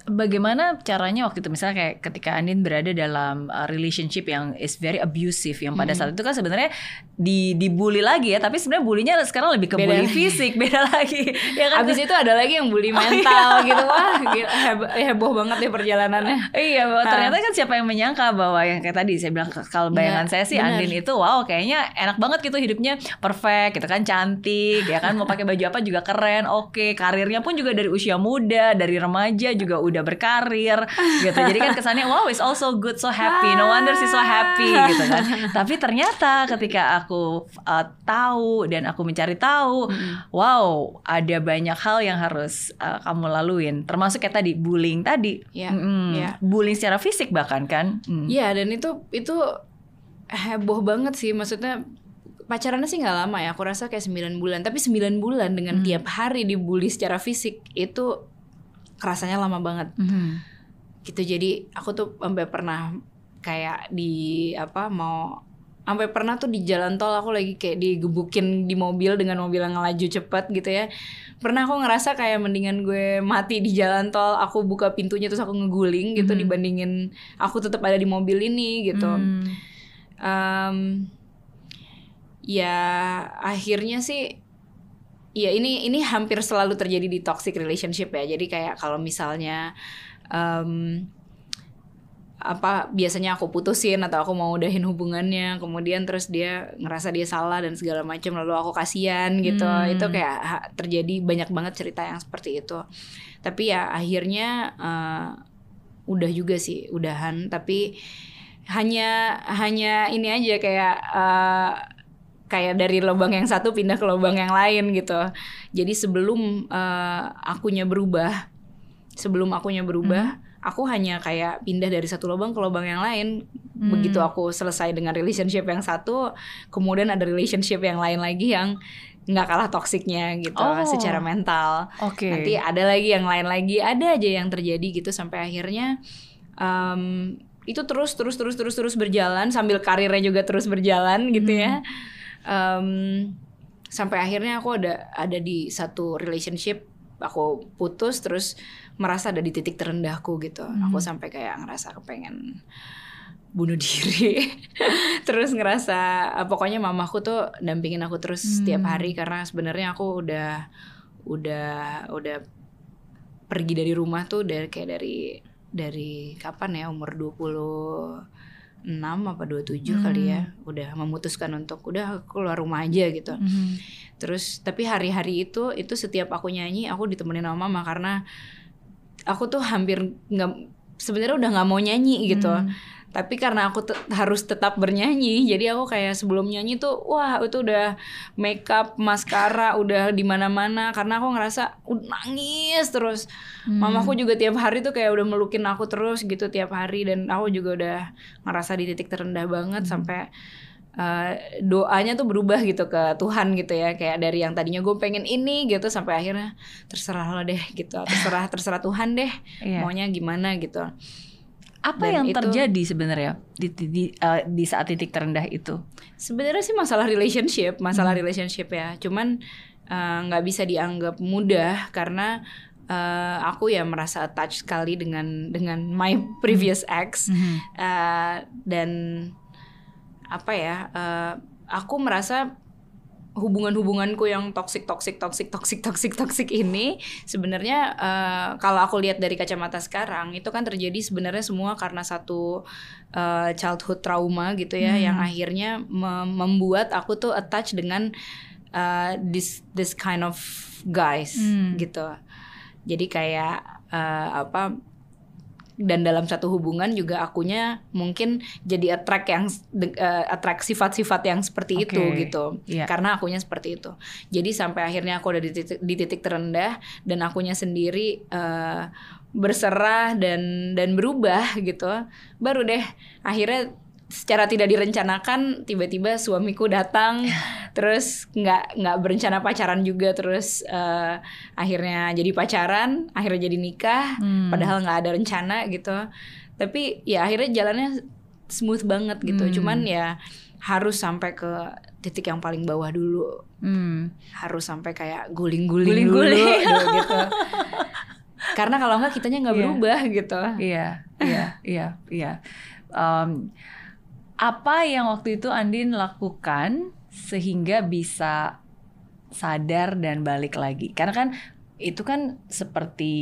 Bagaimana caranya waktu itu? Misalnya kayak ketika Andin berada dalam uh, relationship yang is very abusive yang pada Hmm. saat itu kan sebenarnya di dibully lagi ya tapi sebenarnya bulinya sekarang lebih ke Beda bully lagi. fisik beda lagi. Ya kan? Abis itu ada lagi yang bully mental gitu. Wah gila, heboh, heboh banget deh perjalanannya. Iya, bahwa ternyata kan siapa yang menyangka bahwa yang kayak tadi saya bilang kalau bayangan Nggak, saya sih benar. Andin itu wow kayaknya enak banget gitu hidupnya. Perfect gitu kan cantik ya kan? Mau pakai baju apa juga keren oke. Karirnya pun juga dari usia muda dari remaja juga udah berkarir gitu. Jadi kan kesannya wow it's also good so happy. No wonder she's so happy gitu kan. Tapi ternyata ketika aku uh, tahu dan aku mencari tahu wow ada banyak hal yang harus uh, kamu laluin. Termasuk kayak tadi bullying tadi. Iya, Mm-mm. iya. bullying secara fisik bahkan kan. Mm. Iya dan itu itu heboh banget sih. Maksudnya pacarannya sih nggak lama ya. Aku rasa kayak 9 bulan. Tapi 9 bulan dengan Hmm. tiap hari dibully secara fisik itu kerasanya lama banget Mhm. gitu jadi aku tuh sampai pernah kayak di apa mau sampai pernah tuh di jalan tol aku lagi kayak digebukin di mobil dengan mobil yang ngelaju cepet gitu ya pernah aku ngerasa kayak mendingan gue mati di jalan tol aku buka pintunya terus aku ngeguling gitu Mhm. dibandingin aku tetap ada di mobil ini gitu Hmm. Em, ya akhirnya sih ya ini ini hampir selalu terjadi di toxic relationship ya. Jadi kayak kalau misalnya em, apa biasanya aku putusin atau aku mau udahin hubungannya kemudian terus dia ngerasa dia salah dan segala macam lalu aku kasihan gitu. Hmm. itu kayak ha- terjadi banyak banget cerita yang seperti itu. Tapi ya akhirnya eh, udah juga sih udahan. Tapi hanya hanya ini aja kayak eh, kayak dari lubang yang satu pindah ke lubang yang lain gitu jadi sebelum eh, akunya berubah sebelum akunya berubah aku hanya kayak pindah dari satu lubang ke lubang yang lain Hmm. begitu aku selesai dengan relationship yang satu kemudian ada relationship yang lain lagi yang nggak kalah toksiknya gitu Oh. secara mental Oke. nanti ada lagi yang lain lagi ada aja yang terjadi gitu sampai akhirnya em, itu terus terus terus terus terus berjalan sambil karirnya juga terus berjalan gitu ya Em, sampai akhirnya aku ada ada di satu relationship aku putus terus merasa ada di titik terendahku gitu. Aku sampai kayak ngerasa kepengen bunuh diri. Terus ngerasa eh, pokoknya mamaku tuh dampingin aku terus setiap Hmm. hari karena sebenarnya aku udah udah udah pergi dari rumah tuh dari kayak dari dari kapan ya umur 26 apa 27 kali ya udah memutuskan untuk udah keluar rumah aja gitu Mhm. Terus tapi hari-hari itu itu setiap aku nyanyi aku ditemenin sama mama karena aku tuh hampir nggak sebenarnya udah nggak mau nyanyi gitu. Hmm. Tapi karena aku te- harus tetap bernyanyi, jadi aku kayak sebelum nyanyi tuh wah itu udah makeup, maskara udah di mana-mana karena aku ngerasa udah nangis terus. Hmm. Mamaku juga tiap hari tuh kayak udah melukin aku terus gitu tiap hari dan aku juga udah ngerasa di titik terendah banget sampai uh, doanya tuh berubah gitu ke Tuhan gitu ya kayak dari yang tadinya gue pengen ini gitu sampai akhirnya terserah lo deh gitu terserah terserah Tuhan deh Iya. maunya gimana gitu Apa Dan yang itu- terjadi sebenarnya di, di, di, eh, di saat titik terendah itu? sebenarnya sih masalah relationship masalah relationship ya cuman uh, nggak bisa dianggap mudah karena uh, aku ya merasa attached sekali dengan dengan my previous ex Mhm. Uh, dan apa ya uh, aku merasa hubungan-hubunganku yang toxic toxic toxic toxic toxic toxic ini sebenarnya uh, kalau aku lihat dari kacamata sekarang itu kan terjadi sebenarnya semua karena satu uh, childhood trauma gitu ya Hmm. yang akhirnya mem- membuat aku tuh attach dengan uh, this this kind of guys Hmm. gitu jadi kayak uh, apa dan dalam satu hubungan juga akunya mungkin jadi attract yang eh, attract sifat-sifat yang seperti itu Oke. gitu Iya. karena akunya seperti itu jadi sampai akhirnya aku udah di titik, di titik terendah dan akunya sendiri eh, berserah dan dan berubah gitu baru deh akhirnya secara tidak direncanakan tiba-tiba suamiku datang terus nggak nggak berencana pacaran juga terus eh, akhirnya jadi pacaran akhirnya jadi nikah Hmm. padahal nggak ada rencana gitu tapi ya akhirnya jalannya smooth banget gitu Hmm. cuman ya harus sampai ke titik yang paling bawah dulu Hmm. harus sampai kayak guling-guling dulu dulu gitu karena kalau nggak kitanya nggak Iya. berubah gitu Iya, iya, iya, iya. Apa yang waktu itu Andin lakukan sehingga bisa sadar dan balik lagi? Karena kan itu kan seperti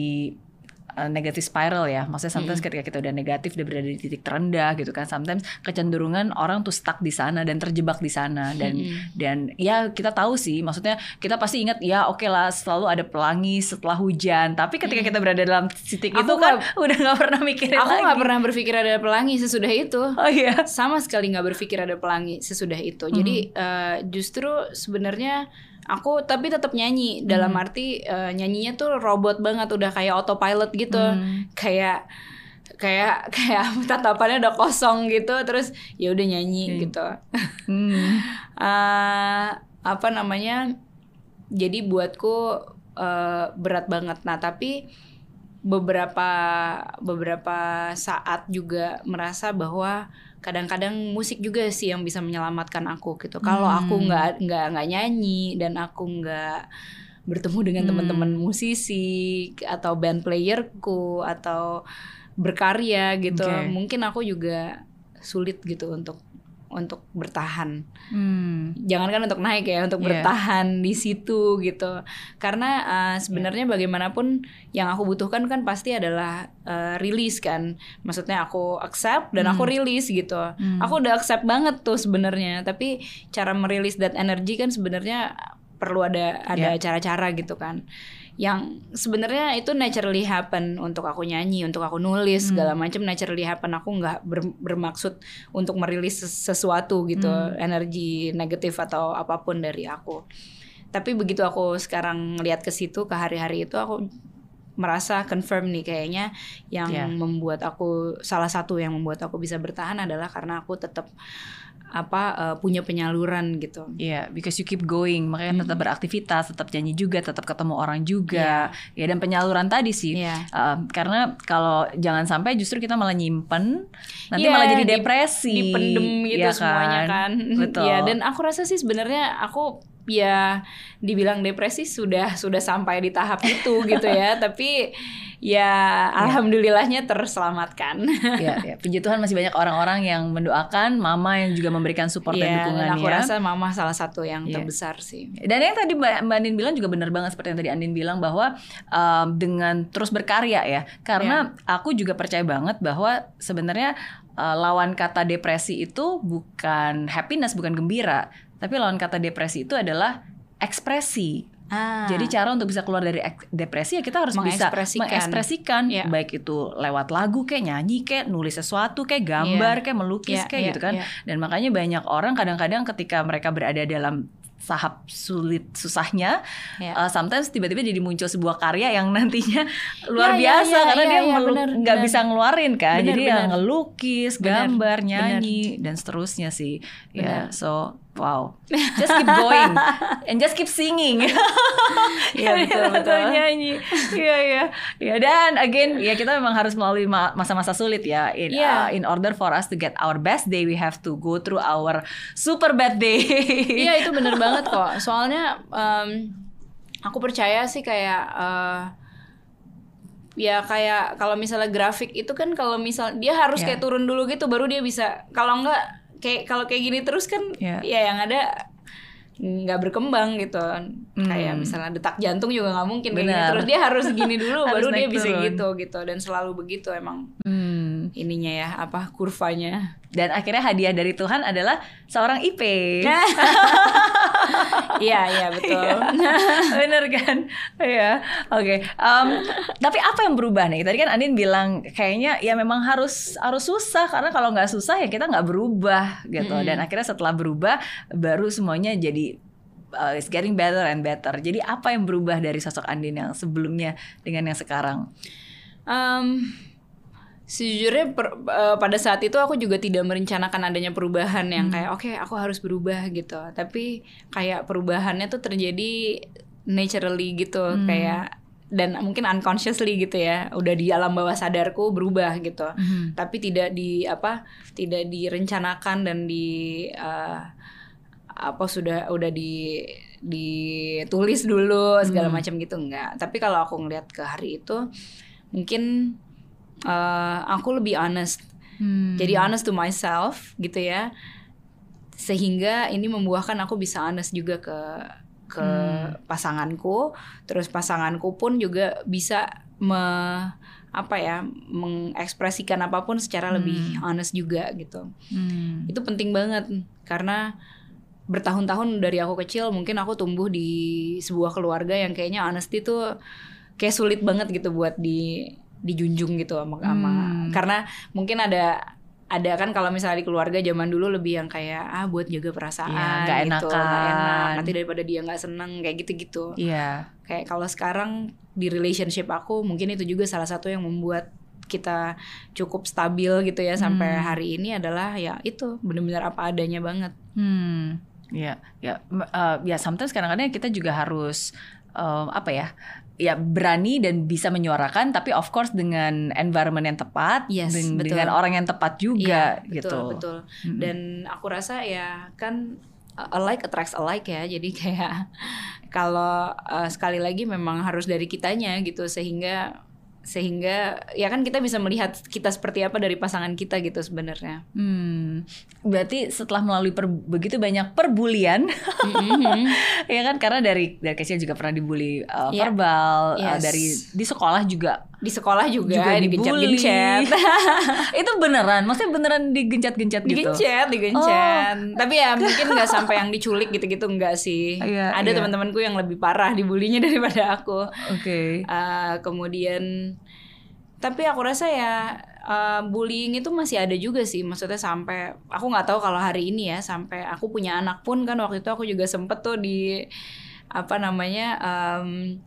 uh, negative spiral ya. Maksudnya sometimes ketika kita udah negatif udah berada di titik terendah gitu kan. Sometimes kecenderungan orang tuh stuck di sana dan terjebak di sana dan Mm-mm. dan ya kita tahu sih maksudnya kita pasti ingat ya oke lah selalu ada pelangi setelah hujan. Tapi ketika kita berada dalam titik Aku itu kan udah nggak pernah mikirin aku lagi. nggak pernah berpikir ada pelangi sesudah itu Oh iya. sama sekali nggak berpikir ada pelangi sesudah itu. Jadi eh, justru sebenarnya aku tapi tetap nyanyi dalam arti eh, nyanyinya tuh robot banget udah kayak autopilot gitu. Hmm. Kayak kayak kayak tatapannya udah kosong gitu terus ya udah nyanyi gitu. Hmm. Eh, apa namanya? Jadi buatku eh, berat banget. Nah, tapi beberapa beberapa saat juga merasa bahwa kadang-kadang musik juga sih yang bisa menyelamatkan aku gitu. Kalau Hmm. aku nggak nggak nggak nyanyi dan aku nggak bertemu dengan Hmm. teman-teman musisi atau band playerku atau berkarya gitu, Oke. mungkin aku juga sulit gitu untuk untuk bertahan Hmm. jangankan untuk naik ya untuk Iya. bertahan di situ gitu karena uh, sebenarnya bagaimanapun yang aku butuhkan kan pasti adalah uh, rilis kan maksudnya aku accept dan aku rilis gitu Hmm. aku udah accept banget tuh sebenarnya tapi cara merilis that energy kan sebenarnya perlu ada ada Iya. cara-cara gitu kan yang sebenarnya itu naturally happen untuk aku nyanyi, untuk aku nulis Hmm. segala macam naturally happen. Aku nggak ber- bermaksud untuk merilis ses- sesuatu gitu, Hmm. energi negatif atau apa pun dari aku. Tapi begitu aku sekarang ngeliat ke situ ke hari-hari itu aku merasa confirm nih kayaknya yang Iya. membuat aku salah satu yang membuat aku bisa bertahan adalah karena aku tetap apa eh, punya penyaluran gitu. Iya, because you keep going, makanya tetap beraktivitas, tetap nyanyi juga, tetap ketemu orang juga, ya dan penyaluran tadi sih, Iya. Uh, karena kalau jangan sampai justru kita malah nyimpen, nanti Iya, malah jadi di- depresi, dipendem gitu ya semuanya kan. Betul. Iya, dan aku rasa sih sebenarnya aku ya dibilang depresi sudah sudah sampai di tahap itu gitu ya, tapi ya alhamdulillahnya terselamatkan. ya, ya. Puji Tuhan masih banyak orang-orang yang mendoakan, mama yang juga memberikan support dan Iya, dukungan aku ya. rasa mama salah satu yang Iya. terbesar sih. Dan yang tadi Mbak Andin bilang juga benar banget seperti yang tadi Andin bilang bahwa um, dengan terus berkarya ya. Karena aku juga percaya banget bahwa sebenarnya uh, lawan kata depresi itu bukan happiness, bukan gembira, tapi lawan kata depresi itu adalah ekspresi. Ah, Jadi cara untuk bisa keluar dari depresi ya kita harus bisa Mengekspresikan. mengekspresikan Iya. baik itu lewat lagu kayak nyanyi kayak nulis sesuatu kayak gambar kayak melukis Iya, kayak iya, gitu kan. iya. Dan makanya banyak orang kadang-kadang ketika mereka berada dalam tahap sulit susahnya, Iya. uh, sometimes tiba-tiba jadi muncul sebuah karya yang nantinya luar Iya, iya, biasa iya, karena iya, dia iya, nggak benar. bisa ngeluarin kan, Benar, jadi ya benar. ngelukis, Benar, gambar, benar. nyanyi dan seterusnya sih. Ya, Benar. so wow, just keep going and just keep singing. Iya, betul, betul. nyanyi. Iya iya. Ya dan again ya kita memang harus melalui ma- masa-masa sulit ya. In Iya. uh, in order for us to get our best day we have to go through our super bad day. Iya itu bener banget kok. Soalnya em, aku percaya sih kayak eh, ya kayak kalau misalnya grafik itu kan kalau misal dia harus Iya. kayak turun dulu gitu baru dia bisa. Kalau enggak kayak kalau kayak gini terus kan Iya. ya yang ada nggak berkembang gitu kayak Hmm. misalnya detak jantung juga nggak mungkin kayak gini terus dia harus gini dulu Harus baru dia naik bisa turun. gitu gitu dan selalu begitu emang Hmm. Ininya ya apa kurvanya Dan akhirnya hadiah dari Tuhan adalah seorang IP. iya iya betul Bener kan? Iya. Oke. Em, tapi apa yang berubah nih? Tadi kan Andin bilang kayaknya ya memang harus harus susah karena kalau nggak susah ya kita nggak berubah gitu. Mm-mm. Dan akhirnya setelah berubah baru semuanya jadi uh, it's getting better and better. Jadi apa yang berubah dari sosok Andin yang sebelumnya dengan yang sekarang? Em, sejujurnya per- eh, pada saat itu aku juga tidak merencanakan adanya perubahan yang Hmm. kayak oke aku harus berubah gitu tapi kayak perubahannya tuh terjadi naturally gitu Hmm. kayak dan mungkin unconsciously gitu ya udah di alam bawah sadarku berubah gitu Hmm. tapi tidak di apa tidak direncanakan dan di eh, apa sudah udah di ditulis dulu segala Hmm. macam gitu enggak tapi kalau aku ngeliat ke hari itu mungkin eh, aku lebih honest Hmm. jadi honest to myself gitu ya sehingga ini membuahkan aku bisa honest juga ke ke Hmm. pasanganku terus pasanganku pun juga bisa me apa ya mengekspresikan apa pun secara lebih honest juga gitu Hmm. itu penting banget karena bertahun-tahun dari aku kecil mungkin aku tumbuh di sebuah keluarga yang kayaknya honesty tuh kayak sulit banget gitu buat di dijunjung gitu sama, sama Hmm. karena mungkin ada ada kan kalau misalnya di keluarga zaman dulu lebih yang kayak ah buat jaga perasaan Iya, nggak gitu enakan. enak nanti daripada dia nggak seneng kayak gitu-gitu Iya. kayak kalau sekarang di relationship aku mungkin itu juga salah satu yang membuat kita cukup stabil gitu ya sampai Hmm. hari ini adalah ya itu benar-benar apa adanya banget Hmm, ya, ya, M- eh, ya. Sometimes kadang-kadang kita juga harus em, apa ya, ya berani dan bisa menyuarakan, tapi of course dengan environment yang tepat, Yes, den- betul. dengan orang yang tepat juga, Iya, gitu. betul betul Mm-mm. dan aku rasa ya kan alike attracts alike ya jadi kayak kalau uh, sekali lagi memang harus dari kitanya gitu sehingga sehingga ya kan kita bisa melihat kita seperti apa dari pasangan kita gitu sebenarnya Hmm, berarti setelah melalui per- begitu banyak perbulian, Mhm. ya kan karena dari dari kecil juga pernah dibully uh, Iya. verbal, uh, Yes. dari di sekolah juga di sekolah juga, juga digencet-gencet. itu beneran, maksudnya beneran digencet-gencet gitu. digencet digencet. Tapi ya mungkin nggak sampai yang diculik gitu-gitu enggak sih. Iya, ada iya. teman-temanku yang lebih parah dibulinya daripada aku. Oke. Uh, kemudian tapi aku rasa ya uh, bullying itu masih ada juga sih. Maksudnya sampai aku nggak tahu kalau hari ini ya sampai aku punya anak pun kan waktu itu aku juga sempet tuh di apa namanya um,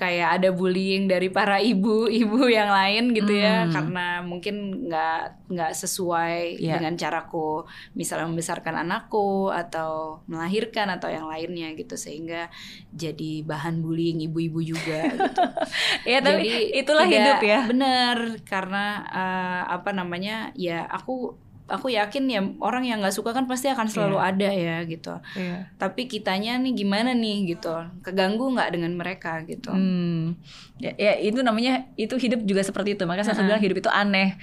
kayak ada bullying dari para ibu-ibu yang lain gitu ya Hmm. karena mungkin nggak nggak sesuai Iya. dengan caraku misalnya membesarkan anakku atau melahirkan atau yang lainnya gitu sehingga jadi bahan bullying ibu-ibu juga gitu. Ya tapi Jadi itulah tidak hidup ya. Bener karena eh, apa namanya ya aku aku yakin ya orang yang nggak suka kan pasti akan selalu Iya. ada ya gitu. Iya. Tapi kitanya nih gimana nih gitu keganggu nggak dengan mereka gitu. Hmm. Ya, ya, itu namanya itu hidup juga seperti itu. Makanya saya selalu bilang hidup itu aneh.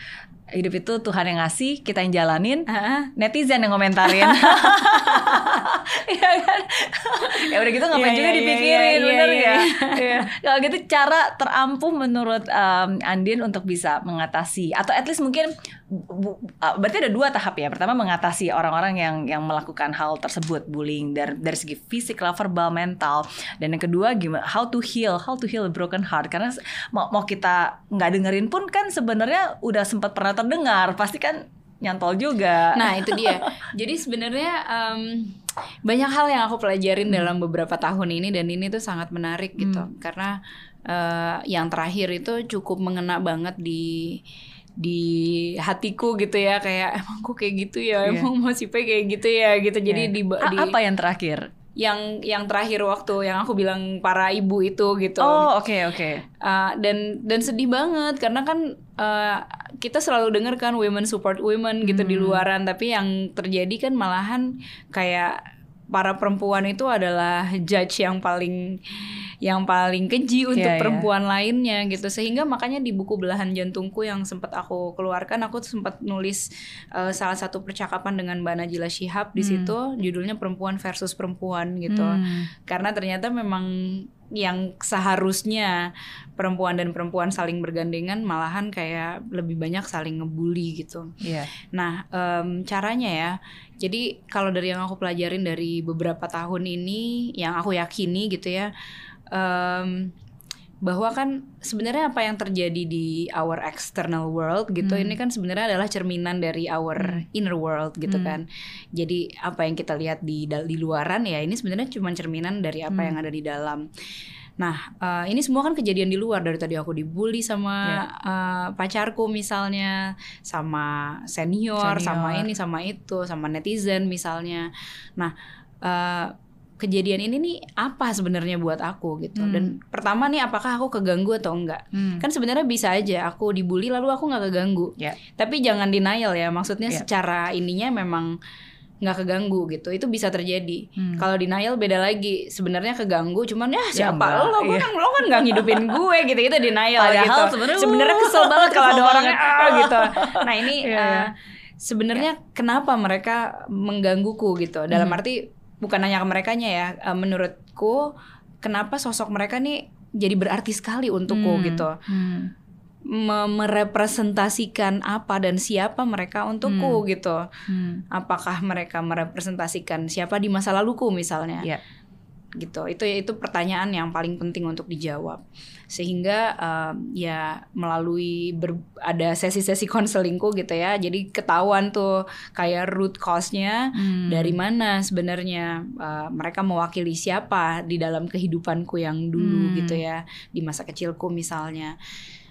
Hidup itu Tuhan yang ngasih, kita yang jalanin, Ah, netizen yang ngomentarin. Iya kan? ya udah gitu ngapain Iya, juga iya, dipikirin, iya, bener iya, ya? Iya. Kalau gitu cara terampuh menurut um, Andin untuk bisa mengatasi atau at least mungkin uh, berarti ada dua tahap ya. Pertama mengatasi orang-orang yang yang melakukan hal tersebut bullying dari dari segi fisik, verbal, mental. Dan yang kedua gimana how to heal, how to heal a broken heart karena mau mau kita nggak dengerin pun kan sebenarnya udah sempat pernah terdengar, pasti kan nyantol juga. Nah itu dia. Jadi sebenarnya em, banyak hal yang aku pelajarin dalam beberapa tahun ini dan ini tuh sangat menarik gitu. Karena eh, yang terakhir itu cukup mengena banget di di hatiku gitu ya kayak emang kok kayak gitu ya Iya. emang masih kayak gitu ya gitu jadi Ya. di, di apa yang terakhir? yang yang terakhir waktu yang aku bilang para ibu itu gitu Oh oke oke. Uh, dan dan sedih banget karena kan uh, kita selalu dengar kan women support women gitu di luaran tapi yang terjadi kan malahan kayak para perempuan itu adalah judge yang paling yang paling keji untuk Iya, iya. perempuan lainnya gitu sehingga makanya di buku belahan jantungku yang sempat aku keluarkan aku sempat nulis uh, salah satu percakapan dengan Mbak Najila Shihab di situ judulnya perempuan versus perempuan gitu Hmm. karena ternyata memang yang seharusnya perempuan dan perempuan saling bergandengan malahan kayak lebih banyak saling ngebully gitu. Iya. Nah em, caranya ya, jadi kalau dari yang aku pelajarin dari beberapa tahun ini, yang aku yakini gitu ya, em, bahwa kan sebenarnya apa yang terjadi di our external world gitu Hmm. ini kan sebenarnya adalah cerminan dari our inner world gitu Hmm. kan. Jadi apa yang kita lihat di di luaran ya ini sebenarnya cuma cerminan dari apa Hmm. yang ada di dalam. Nah, eh, ini semua kan kejadian di luar dari tadi aku dibully sama eh, pacarku misalnya, sama senior, Senior. sama ini, sama itu, sama netizen misalnya. Nah, eh, kejadian ini nih apa sebenarnya buat aku gitu. Hmm. Dan pertama nih apakah aku keganggu atau enggak? Hmm. Kan sebenarnya bisa aja aku dibully lalu aku nggak keganggu. Ya. Tapi jangan denial ya, maksudnya Ya. secara ininya memang nggak keganggu gitu itu bisa terjadi Hmm. kalau denial beda lagi sebenarnya keganggu cuman ya siapa enggak, lo gue iya. kan lo kan nggak ngidupin gue gitu itu denial Padahal gitu sebenarnya, sebenarnya uh, kesel banget kalau ada orang banget. ah, gitu nah ini Iya, iya. eh, sebenarnya kenapa mereka menggangguku gitu dalam Hmm. arti bukan hanya ke merekanya ya eh, menurutku kenapa sosok mereka nih jadi berarti sekali untukku Hmm. gitu Hmm. Me- merepresentasikan apa dan siapa mereka untukku gitu Hmm. apakah mereka merepresentasikan siapa di masa laluku misalnya Iya. Gitu itu itu pertanyaan yang paling penting untuk dijawab sehingga um, ya melalui ber- ada sesi-sesi konselingku gitu ya jadi ketahuan tuh kayak root cause-nya Hmm. dari mana sebenarnya uh, mereka mewakili siapa di dalam kehidupanku yang dulu Hmm. gitu ya di masa kecilku misalnya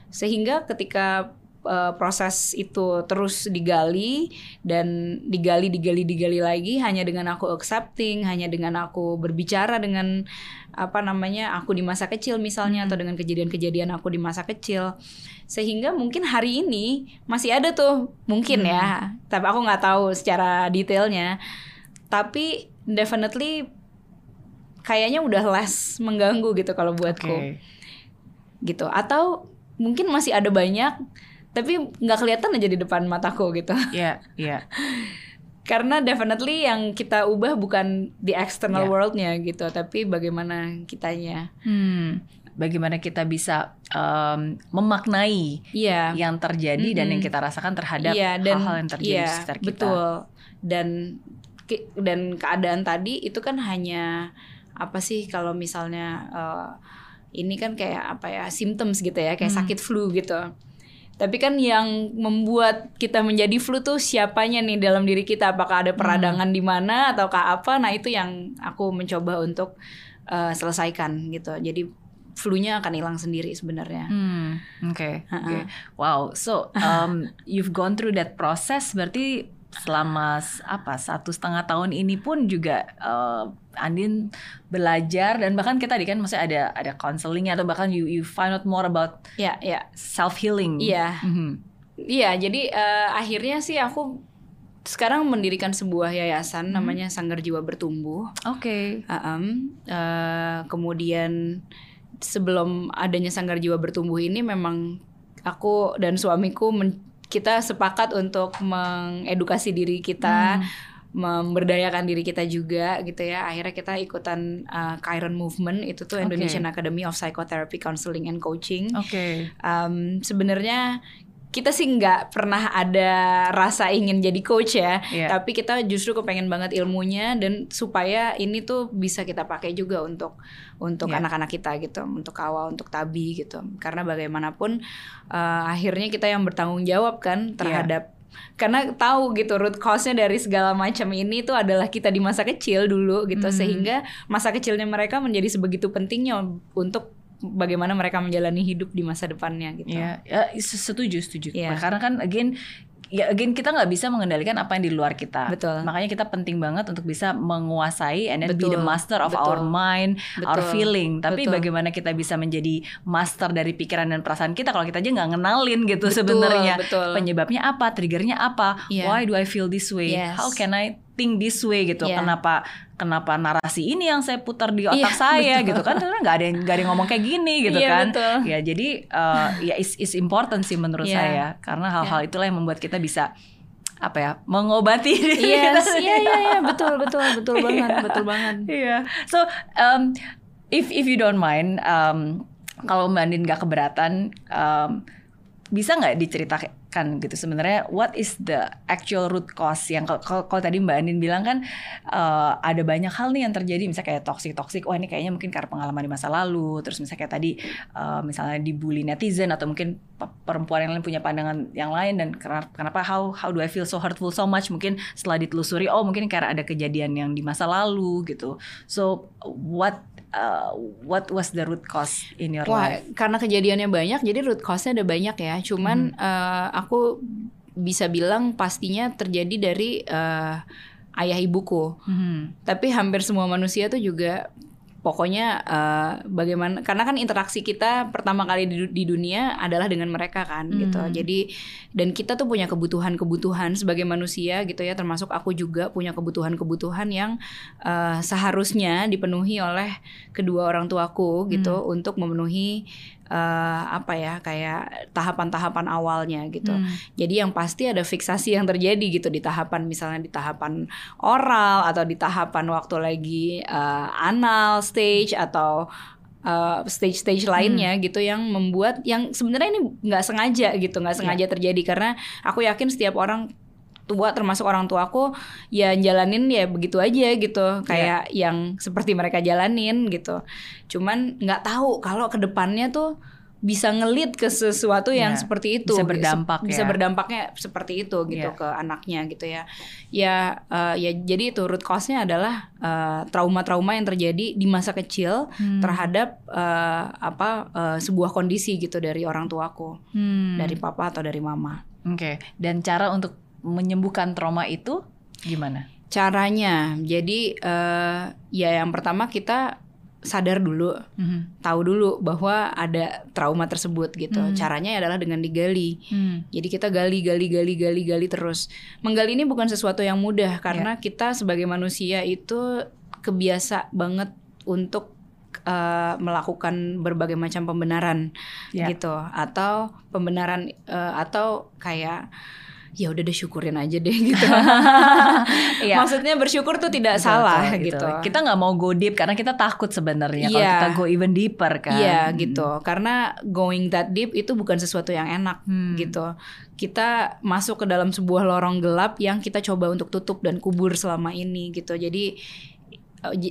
sehingga ketika uh, proses itu terus digali dan digali digali digali lagi hanya dengan aku accepting hanya dengan aku berbicara dengan apa namanya aku di masa kecil misalnya Hmm. atau dengan kejadian-kejadian aku di masa kecil sehingga mungkin hari ini masih ada tuh mungkin Hmm. ya tapi aku nggak tahu secara detailnya tapi definitely kayaknya udah less mengganggu gitu kalau buatku Oke. gitu atau mungkin masih ada banyak tapi nggak kelihatan aja di depan mataku gitu Iya, iya. karena definitely yang kita ubah bukan di external Ya. worldnya gitu tapi bagaimana kitanya Hmm. Bagaimana kita bisa em, memaknai iya yang terjadi dan Mm-mm. yang kita rasakan terhadap dan hal-hal yang terjadi iya, di sekitar kita. betul dan dan keadaan tadi itu kan hanya apa sih kalau misalnya eh, ini kan kayak apa ya symptoms gitu ya kayak Hmm. sakit flu gitu tapi kan yang membuat kita menjadi flu tuh siapanya nih dalam diri kita? Apakah ada peradangan di mana ataukah apa? Nah itu yang aku mencoba untuk eh, selesaikan gitu. Jadi flu-nya akan hilang sendiri sebenarnya. Hmm, oke, oke. Ha-ha. Wow, so um, you've gone through that process berarti selama apa satu setengah tahun ini pun juga uh, Andin belajar dan bahkan kita tadi kan maksudnya ada ada counselingnya atau bahkan you you find out more about ya ya self healing. Iya. Mhm. Iya, jadi eh, akhirnya sih aku sekarang mendirikan sebuah yayasan Hmm. namanya Sanggar Jiwa Bertumbuh. Oke. Aam. Eh, kemudian sebelum adanya Sanggar Jiwa Bertumbuh ini memang aku dan suamiku men- kita sepakat untuk mengedukasi diri kita, Hmm. memberdayakan diri kita juga gitu ya. Akhirnya kita ikutan uh, Chiron Movement itu tuh. Indonesian Academy of Psychotherapy Counseling and Coaching. Oke. Um, sebenarnya kita sih nggak pernah ada rasa ingin jadi coach ya, Iya. tapi kita justru kepengen banget ilmunya dan supaya ini tuh bisa kita pakai juga untuk untuk Iya. anak-anak kita gitu, untuk awal, untuk tabi gitu. Karena bagaimanapun uh, akhirnya kita yang bertanggung jawab kan terhadap karena tahu gitu root cause-nya dari segala macam ini tuh adalah kita di masa kecil dulu gitu Hmm. sehingga masa kecilnya mereka menjadi sebegitu pentingnya untuk bagaimana mereka menjalani hidup di masa depannya gitu. Iya, ya, setuju, setuju. Iya. Karena kan again ya again kita nggak bisa mengendalikan apa yang di luar kita. Betul. Makanya kita penting banget untuk bisa menguasai and then be the Betul, master of betul. our mind, our Betul, feeling. Tapi betul. bagaimana kita bisa menjadi master dari pikiran dan perasaan kita kalau kita aja nggak ngenalin gitu Betul, sebenarnya betul. penyebabnya apa, triggernya apa, Iya. why do I feel this way, Yes. how can I think this way gitu. Iya. Kenapa kenapa narasi ini yang saya putar di otak Iya, saya betul. gitu kan? Sebenarnya nggak ada yang nggak ada yang ngomong kayak gini gitu Iya, kan. betul. Ya jadi uh, ya is is important sih menurut Iya. saya karena hal-hal itulah yang membuat kita bisa apa ya mengobati diri Yes, kita iya iya iya betul betul betul banget Iya. betul banget. Iya. So um, if if you don't mind, um, kalau Mbak Andin nggak keberatan, um, bisa nggak diceritakan gitu. Sebenarnya what is the actual root cause yang kalau- tadi Mbak Andin bilang kan uh, ada banyak hal nih yang terjadi. Misalnya kayak toxic toxic wah ini kayaknya mungkin karena pengalaman di masa lalu. Terus misalnya kayak tadi uh, misalnya dibully netizen atau mungkin pe- perempuan yang lain punya pandangan yang lain dan kenapa how how do I feel so hurtful so much? Mungkin setelah ditelusuri oh mungkin karena ada kejadian yang di masa lalu gitu. So what uh, what was the root cause in your Wah, life karena kejadiannya banyak, jadi root cause-nya ada banyak ya. Cuman Hmm. eh, aku bisa bilang pastinya terjadi dari eh, ayah ibuku. Mhm. Tapi hampir semua manusia tuh juga pokoknya uh, bagaimana karena kan interaksi kita pertama kali di, di dunia adalah dengan mereka kan Hmm. gitu jadi dan kita tuh punya kebutuhan-kebutuhan sebagai manusia gitu ya termasuk aku juga punya kebutuhan-kebutuhan yang uh, seharusnya dipenuhi oleh kedua orang tuaku gitu untuk memenuhi uh, apa ya kayak tahapan-tahapan awalnya gitu. Hmm. jadi yang pasti ada fiksasi yang terjadi gitu di tahapan misalnya di tahapan oral atau di tahapan waktu lagi uh, anal stage atau uh, stage-stage lainnya gitu yang membuat yang sebenarnya ini nggak sengaja gitu nggak sengaja terjadi. Karena aku yakin setiap orang tua termasuk orang tua aku ya jalanin ya begitu aja gitu kayak yang seperti mereka jalanin gitu cuman nggak tahu kalau ke depannya tuh bisa ngelit ke sesuatu yang Ya, seperti itu bisa Gitu. berdampak bisa ya. berdampaknya seperti itu gitu Ya. ke anaknya gitu ya ya eh, ya jadi itu root cause-nya adalah eh, trauma-trauma yang terjadi di masa kecil Hmm. terhadap eh, apa eh, sebuah kondisi gitu dari orang tuaku Hmm. dari papa atau dari mama Oke, dan cara untuk menyembuhkan trauma itu gimana? caranya jadi eh, ya yang pertama kita sadar dulu Mhm. tahu dulu bahwa ada trauma tersebut gitu Hmm. caranya adalah dengan digali Hmm. Jadi kita gali, gali, gali, gali, gali terus. Menggali ini bukan sesuatu yang mudah karena kita sebagai manusia itu kebiasa banget untuk eh, melakukan berbagai macam pembenaran Ya. gitu, atau pembenaran eh, atau kayak ya udah deh syukurin aja deh gitu. Iya. Maksudnya bersyukur tuh tidak Betul, salah betul, gitu. Kita nggak mau go deep karena kita takut sebenarnya kalau Iya. kita go even deeper kan. Iya Hmm. gitu, karena going that deep itu bukan sesuatu yang enak Hmm. gitu. Kita masuk ke dalam sebuah lorong gelap yang kita coba untuk tutup dan kubur selama ini gitu. Jadi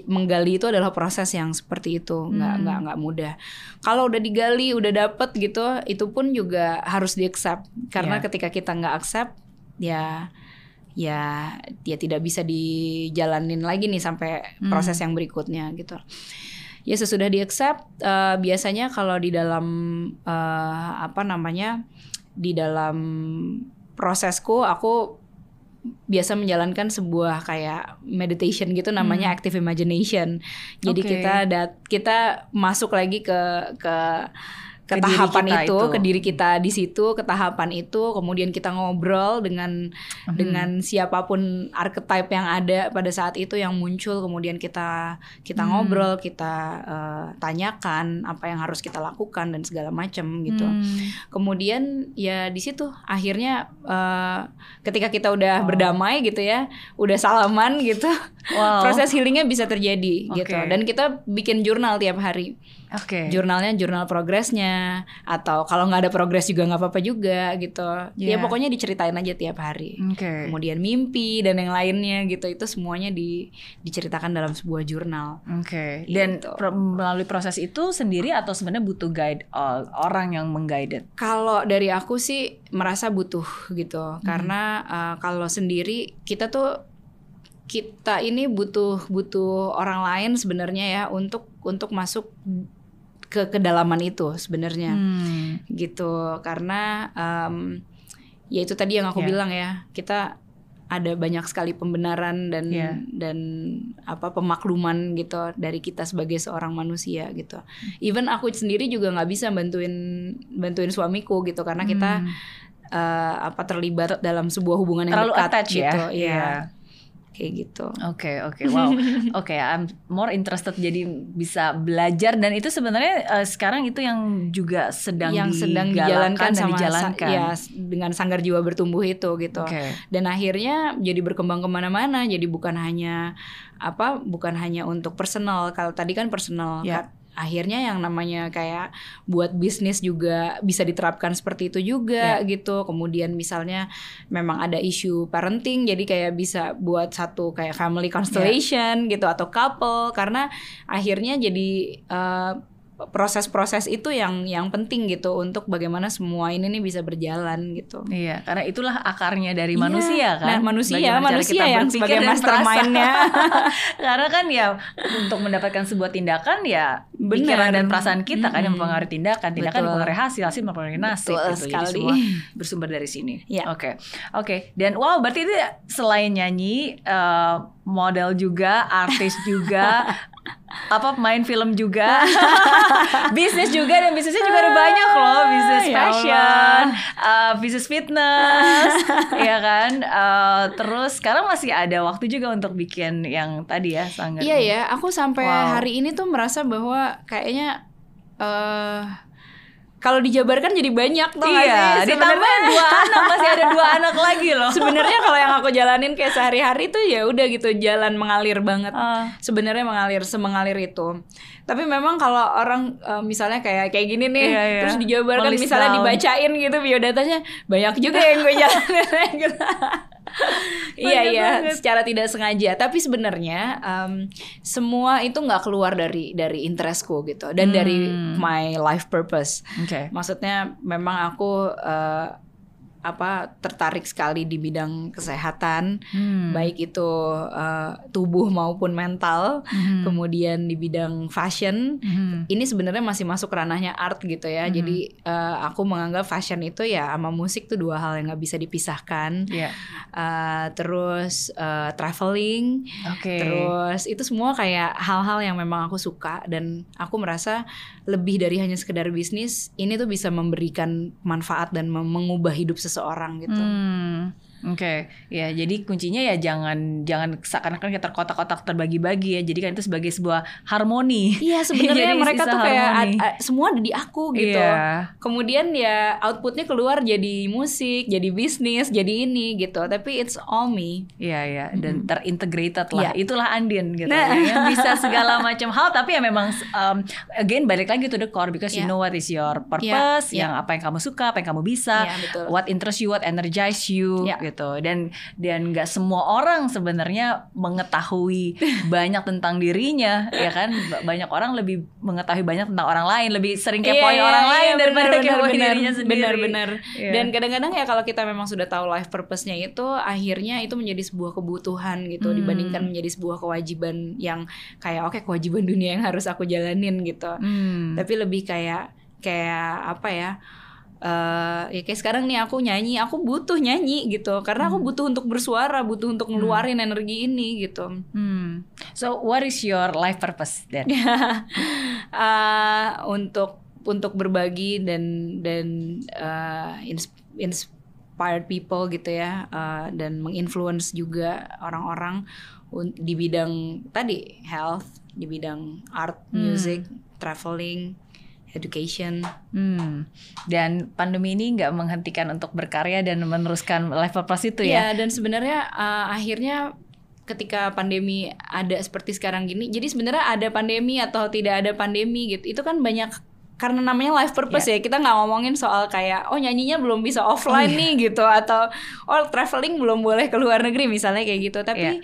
menggali itu adalah proses yang seperti itu, nggak Hmm. nggak nggak mudah. Kalau udah digali, udah dapet gitu, itu pun juga harus di accept. Karena Iya. ketika kita nggak accept, ya ya dia tidak bisa dijalanin lagi nih sampai Hmm. proses yang berikutnya gitu. Ya sesudah di accept eh, biasanya kalau di dalam eh, apa namanya di dalam prosesku aku biasa menjalankan sebuah kayak meditation gitu namanya active imagination. Jadi Hmm. Oke. kita dat kita masuk lagi ke ke ke, Ke diri tahapan kita itu, itu. ke diri kita di situ, ke tahapan itu, kemudian kita ngobrol dengan Mhm. dengan siapa pun archetype yang ada pada saat itu yang muncul, kemudian kita kita Hmm. ngobrol, kita eh, tanyakan apa yang harus kita lakukan dan segala macam gitu. Hmm. Kemudian ya di situ akhirnya eh, ketika kita udah Oh. berdamai gitu ya, udah salaman gitu, Wow. proses healingnya bisa terjadi gitu. Oke. Dan kita bikin jurnal tiap hari. Oke. Jurnalnya jurnal progresnya atau kalau nggak ada progres juga nggak apa-apa juga gitu. Ya Iya. pokoknya diceritain aja tiap hari. Oke. Kemudian mimpi dan yang lainnya gitu itu semuanya di, diceritakan dalam sebuah jurnal. Oke. Dan Gitu. pro- melalui proses itu sendiri atau sebenarnya butuh guide uh, orang yang mengguided? Kalau dari aku sih merasa butuh gitu Hmm. karena uh, kalau sendiri kita tuh kita ini butuh butuh orang lain sebenarnya ya untuk untuk masuk ke kedalaman itu sebenarnya Hmm. gitu karena em, ya itu tadi yang aku Ya. bilang ya kita ada banyak sekali pembenaran dan Ya. dan apa pemakluman gitu dari kita sebagai seorang manusia gitu. Even aku sendiri juga nggak bisa bantuin bantuin suamiku gitu karena kita Hmm. eh, apa terlibat dalam sebuah hubungan yang terlalu dekat attach gitu. ya. Iya. Kayak gitu. Oke oke wow oke I'm more interested jadi bisa belajar dan itu sebenarnya eh, sekarang itu yang juga sedang yang sedang dijalankan dan sama dijalankan. ya dengan sanggar jiwa bertumbuh itu gitu. Oke. dan akhirnya jadi berkembang ke mana-mana jadi bukan hanya apa bukan hanya untuk personal kalau tadi kan personal Ya. Akhirnya yang namanya kayak buat bisnis juga bisa diterapkan seperti itu juga Ya. gitu kemudian misalnya memang ada isu parenting jadi kayak bisa buat satu kayak family Ya. constellation gitu atau couple karena akhirnya jadi eh, proses-proses itu yang yang penting gitu untuk bagaimana semua ini nih bisa berjalan gitu Iya, karena itulah akarnya dari Iya. manusia kan. Nah, manusia, Bagaimana cara manusia kita yang sebagai mastermind-nya. karena kan ya untuk mendapatkan sebuah tindakan ya Benar. pikiran dan perasaan kita kan yang mempengaruhi tindakan, tindakan Betul. mempengaruhi hasil, hasil mempengaruhi nasib Betul gitu. Jadi sekali. semua bersumber dari sini. Iya. Oke. Oke. Dan wow, berarti itu selain nyanyi, eh, model juga, artis juga apa main film juga, bisnis juga dan bisnisnya juga ada banyak loh, bisnis Ya fashion, uh, bisnis fitness, ya kan. Uh, terus sekarang masih ada waktu juga untuk bikin yang tadi ya sanggar. Iya ya, aku sampai Wow. hari ini tuh merasa bahwa kayaknya eh kalau dijabarkan jadi banyak tuh Iya, sih? ditambah dua anak masih ada dua anak lagi loh. Sebenarnya kalau yang aku jalanin kayak sehari-hari tuh ya udah gitu jalan mengalir banget. Ah. Sebenarnya mengalir semengalir itu. Tapi memang kalau orang eh, misalnya kayak kayak gini nih Iya, iya. terus dijabarkan Nge-list misalnya down. dibacain gitu biodatanya banyak juga yang gue jalanin gitu. Iya iya secara tidak sengaja tapi sebenarnya em, semua itu nggak keluar dari dari interestku gitu dan dari Hmm. my life purpose. Oke. Maksudnya memang aku eh, apa tertarik sekali di bidang kesehatan, Hmm. baik itu eh, tubuh maupun mental. Mhm. Kemudian di bidang fashion, Mhm. ini sebenarnya masih masuk ranahnya art gitu ya. Mhm. Jadi eh, aku menganggap fashion itu ya sama musik tuh dua hal yang nggak bisa dipisahkan. Iya. Eh, terus eh, traveling, Oke. Terus itu semua kayak hal-hal yang memang aku suka dan aku merasa lebih dari hanya sekedar bisnis, ini tuh bisa memberikan manfaat dan mengubah hidup seseorang gitu. Hmm, Oke, ya jadi kuncinya ya jangan jangan seakan-akan kita terkotak-kotak terbagi-bagi ya. Jadi kan itu sebagai sebuah harmoni. Iya sebenarnya mereka tuh kayak ad- ad- semua ada di aku gitu. Iya. Kemudian ya outputnya keluar jadi musik, jadi bisnis, jadi ini gitu. Tapi it's all me. Iya ya dan terintegrated lah. Iya. Itulah Andin gitu. Nah. Yang bisa segala macam hal tapi ya memang um, again balik lagi to the core because you Iya. know what is your purpose, Iya, yang apa yang kamu suka, apa yang kamu bisa, Iya, betul. what interest you, what energize you Iya. gitu. Dan dan nggak semua orang sebenarnya mengetahui banyak tentang dirinya, ya kan? Ba- Banyak orang lebih mengetahui banyak tentang orang lain, lebih sering kepoin Iya, orang iya, lain iya, daripada benar, kepoin benar, dirinya sendiri. Benar-benar. Iya. Dan kadang-kadang ya kalau kita memang sudah tahu life purpose-nya itu akhirnya itu menjadi sebuah kebutuhan gitu Hmm. dibandingkan menjadi sebuah kewajiban yang kayak oke kewajiban dunia yang harus aku jalanin gitu. Hmm. Tapi lebih kayak kayak apa ya? Eh ya kayak sekarang nih aku nyanyi, aku butuh nyanyi gitu karena aku butuh untuk bersuara, butuh untuk ngeluarin energi ini gitu. Hmm. So what is your life purpose then? Eh, untuk untuk berbagi dan dan ins- inspired people gitu ya eh, dan menginfluence juga orang-orang di bidang tadi health di bidang art Hmm. music traveling education Hmm. Dan pandemi ini nggak menghentikan untuk berkarya dan meneruskan life purpose itu ya? Iya, dan sebenarnya eh, akhirnya ketika pandemi ada seperti sekarang gini, jadi sebenarnya ada pandemi atau tidak ada pandemi gitu, itu kan banyak karena namanya life purpose ya kita nggak ngomongin soal kayak oh nyanyinya belum bisa offline iya. nih gitu atau oh traveling belum boleh ke luar negeri misalnya kayak gitu tapi Iya.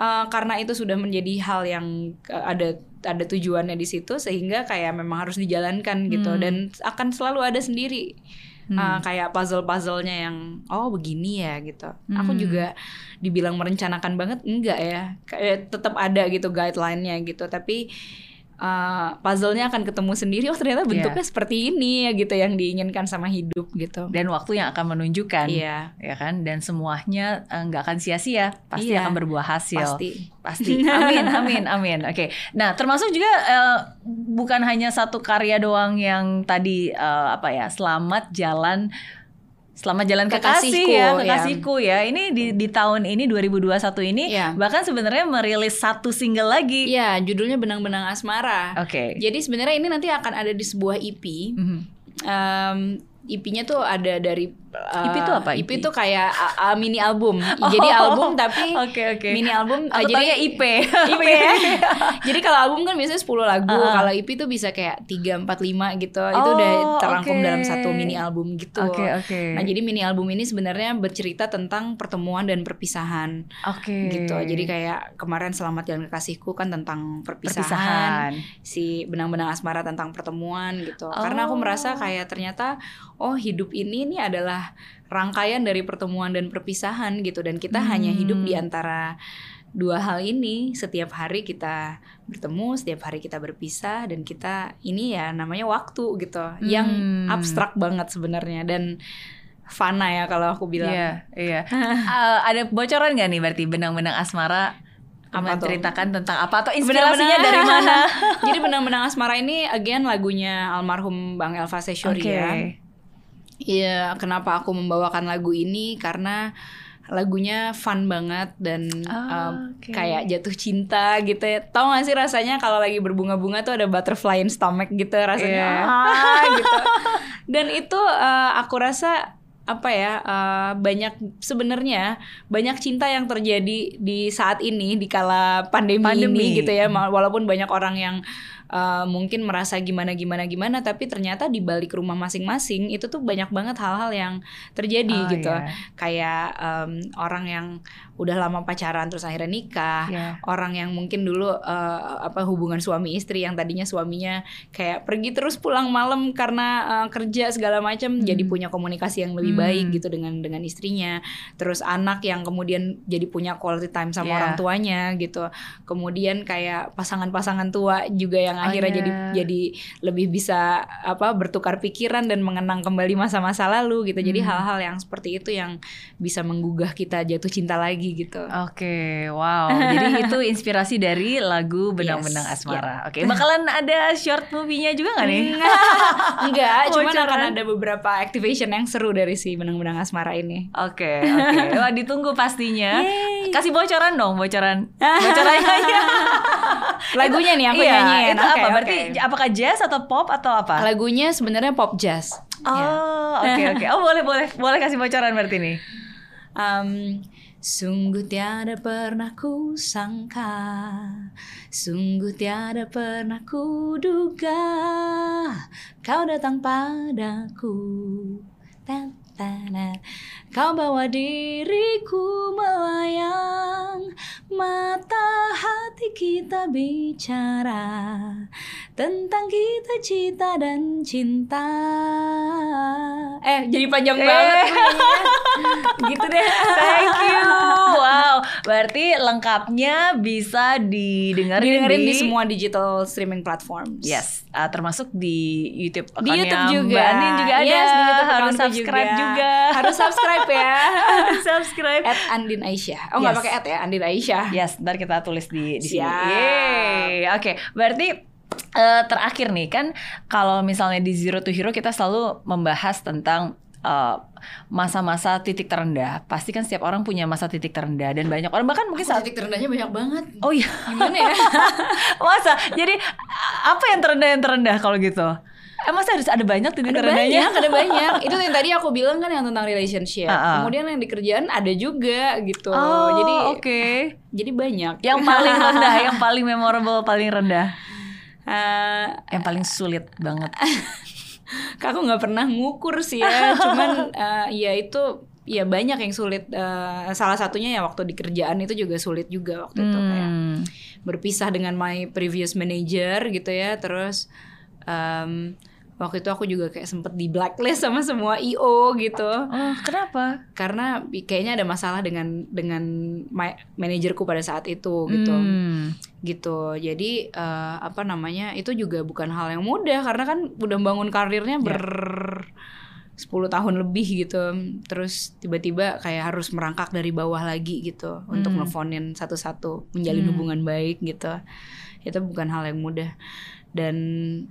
eh, karena itu sudah menjadi hal yang eh, ada ada tujuannya di situ sehingga kayak memang harus dijalankan gitu Hmm. dan akan selalu ada sendiri Hmm. Uh, kayak puzzle-puzzlenya yang oh begini ya gitu. Aku Hmm. juga dibilang merencanakan banget enggak ya. Kayak tetap ada gitu guideline-nya gitu, tapi uh, puzzle-nya akan ketemu sendiri. Oh ternyata bentuknya seperti ini ya gitu yang diinginkan sama hidup gitu. Dan waktu yang akan menunjukkan, Iya, ya kan? Dan semuanya eh, nggak akan sia-sia, pasti Iya. akan berbuah hasil. pasti. Pasti. Amin, amin, amin. Oke. Nah, termasuk juga eh, bukan hanya satu karya doang yang tadi eh, apa ya, selamat jalan Selamat jalan kekasih Kekasihku, ya, ya. kekasihku ya. Ini di di tahun ini 2021 ini Iya. bahkan sebenarnya merilis satu single lagi. Iya, judulnya Benang-benang Asmara. Oke. Jadi sebenarnya ini nanti akan ada di sebuah EP. Mhm. Um, EP-nya tuh ada dari uh, EP tuh apa, EP EP? tuh kayak uh, uh, mini album. Jadi album tapi Oke, oke. mini album uh, jadi IP. IP ya. Jadi kalau album kan biasanya 10 lagu, Uh-uh. kalau EP tuh bisa kayak 3 4 5 gitu. itu udah Oh, terangkum oke. dalam satu mini album gitu. Oke, oke. Nah, jadi mini album ini sebenarnya bercerita tentang pertemuan dan perpisahan Oke. gitu. Jadi kayak kemarin Selamat Jalan Kekasihku kan tentang perpisahan. perpisahan. Si Benang-benang Asmara tentang pertemuan gitu. Karena aku Oh. merasa kayak ternyata oh hidup ini nih adalah rangkaian dari pertemuan dan perpisahan gitu dan kita hanya hidup di Hmm. antara dua hal ini setiap hari kita bertemu setiap hari kita berpisah dan kita ini ya namanya waktu gitu yang Hmm. abstrak banget sebenarnya dan fana ya kalau aku bilang Iya, iya. Eh, ada bocoran nggak nih berarti benang-benang asmara Apa menceritakan tentang apa atau inspirasinya Benang-benang- dari mana? Jadi benang-benang asmara ini again lagunya almarhum Bang Elva Seshoria. Iya, kenapa aku membawakan lagu ini karena lagunya fun banget dan Ah, um, oke. kayak jatuh cinta gitu ya. Tahu gak sih rasanya kalau lagi berbunga-bunga tuh ada butterfly in stomach gitu rasanya. Iya. Ah, gitu. Dan itu uh, aku rasa apa ya uh, banyak sebenarnya banyak cinta yang terjadi di saat ini di kala pandemi, Pandemi. ini gitu ya walaupun banyak orang yang uh, mungkin merasa gimana gimana gimana tapi ternyata di balik rumah masing-masing itu tuh banyak banget hal-hal yang terjadi Oh, gitu iya. kayak um, orang yang udah lama pacaran terus akhirnya nikah Iya. orang yang mungkin dulu uh, apa hubungan suami istri yang tadinya suaminya kayak pergi terus pulang malam karena uh, kerja segala macam jadi punya komunikasi yang lebih Hmm. baik gitu dengan dengan istrinya terus anak yang kemudian jadi punya quality time sama Iya. orang tuanya gitu kemudian kayak pasangan-pasangan tua juga yang Oh, akhirnya iya. jadi jadi lebih bisa apa bertukar pikiran dan mengenang kembali masa-masa lalu gitu jadi Hmm. hal-hal yang seperti itu yang bisa menggugah kita jatuh cinta lagi gitu Oke, wow. Jadi itu inspirasi dari lagu Benang-benang Yes, Asmara. Oke, bakalan ada short movie-nya juga nggak nih? Enggak, cuman Bocoran. akan ada beberapa activation yang seru dari si benang-benang asmara ini. Oke, oke. Wah, ditunggu pastinya. Kasih bocoran dong, bocoran. Bocorannya aja. Lagunya nih aku iya, nyanyiin. Itu Oke, apa? Berarti oke. apakah jazz atau pop atau apa? lagunya sebenarnya pop jazz. Ya. Oh, oke oke. Oh, boleh boleh boleh kasih bocoran berarti nih. Um, sungguh tiada pernah ku sangka, sungguh tiada pernah ku duga, kau datang padaku. Ta- ta- ta. Kau bawa diriku melayang, mata hati kita bicara tentang kita cita dan cinta. Eh, jadi panjang Eh. banget nyanyinya. gitu deh. Thank you. Wow, berarti lengkapnya bisa didengerin, Dengerin di semua digital streaming platforms. Yes, uh, termasuk di YouTube Di YouTube juga. Mbak Anin juga ada. Yes, di YouTube Harus subscribe juga. Harus subscribe ya. Harus subscribe. at Andin Aisyah. Oh nggak Yes. pakai at ya, Andin Aisyah. Yes, ntar kita tulis di di sini. Siap. Yeay. Oke, berarti eh, terakhir nih kan kalau misalnya di Zero to Hero kita selalu membahas tentang eh, masa-masa titik terendah. Pasti kan setiap orang punya masa titik terendah dan banyak orang bahkan mungkin saat titik terendahnya banyak banget. Oh iya, Gimana ya? masa? Jadi apa yang terendah yang terendah kalau gitu? Eh masa harus ada banyak titik ada terendahnya? banyak, ada banyak. Itu yang tadi aku bilang kan yang tentang relationship. Ah, ah. Kemudian yang di kerjaan ada juga gitu. Oh, jadi oke. jadi banyak. Yang paling rendah, yang paling memorable, paling rendah, Eh, yang paling sulit banget. Kak, aku nggak pernah ngukur sih ya, cuman eh, ya itu ya banyak yang sulit. Eh, salah satunya ya waktu di kerjaan itu juga sulit juga waktu itu kayak Hmm. berpisah dengan my previous manager gitu ya. Terus em, waktu itu aku juga kayak sempet di blacklist sama semua IO gitu. Oh, kenapa? Karena kayaknya ada masalah dengan dengan manajerku pada saat itu gitu Hmm. gitu jadi eh, apa namanya itu juga bukan hal yang mudah karena kan udah bangun karirnya ber 10 tahun lebih gitu terus tiba-tiba kayak harus merangkak dari bawah lagi gitu untuk Hmm. nelfonin satu-satu menjalin Hmm. hubungan baik gitu itu bukan hal yang mudah dan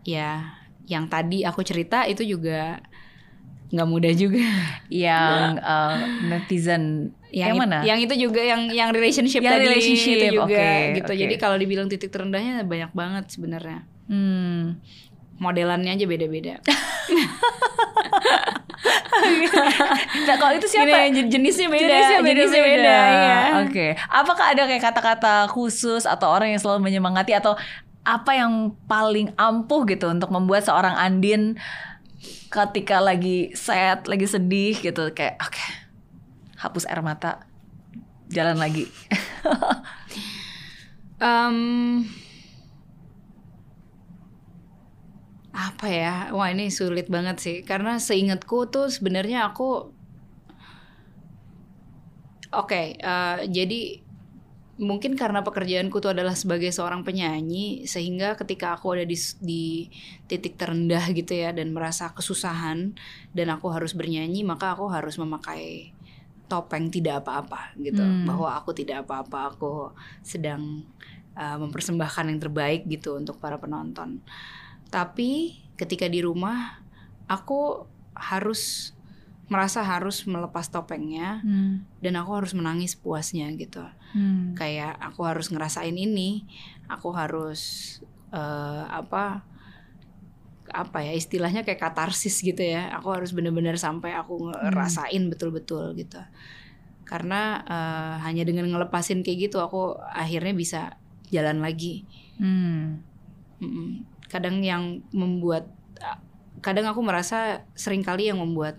ya yang tadi aku cerita itu juga nggak mudah juga Yang eh, netizen yang, it- mana? yang itu juga yang yang relationship Yang tadi relationship, itu juga oke, gitu oke. jadi kalau dibilang titik terendahnya banyak banget sebenarnya Hmm. modelannya aja beda-beda. Nah, kalau itu siapa? Gini, jen- jenisnya beda, Jenisnya jenisnya beda-beda. iya. Oke. Apakah ada kayak kata-kata khusus atau orang yang selalu menyemangati atau apa yang paling ampuh gitu untuk membuat seorang Andin ketika lagi sad, lagi sedih gitu kayak oke. hapus air mata. Jalan lagi. Em, apa ya? Wah ini sulit banget sih, karena seingatku tuh sebenarnya aku, oke, eh, jadi mungkin karena pekerjaanku tuh adalah sebagai seorang penyanyi, sehingga ketika aku ada di di titik terendah gitu ya dan merasa kesusahan dan aku harus bernyanyi, maka aku harus memakai topeng tidak apa-apa gitu Hmm. bahwa aku tidak apa-apa aku sedang uh, mempersembahkan yang terbaik gitu untuk para penonton tapi ketika di rumah aku harus merasa harus melepas topengnya Hmm. dan aku harus menangis puasnya gitu Hmm. kayak aku harus ngerasain ini aku harus eh, apa apa ya istilahnya kayak katarsis gitu ya aku harus bener-bener sampai aku ngerasain betul-betul gitu karena eh, hanya dengan ngelepasin kayak gitu aku akhirnya bisa jalan lagi Hmm. Mm-mm. kadang yang membuat kadang aku merasa sering kali yang membuat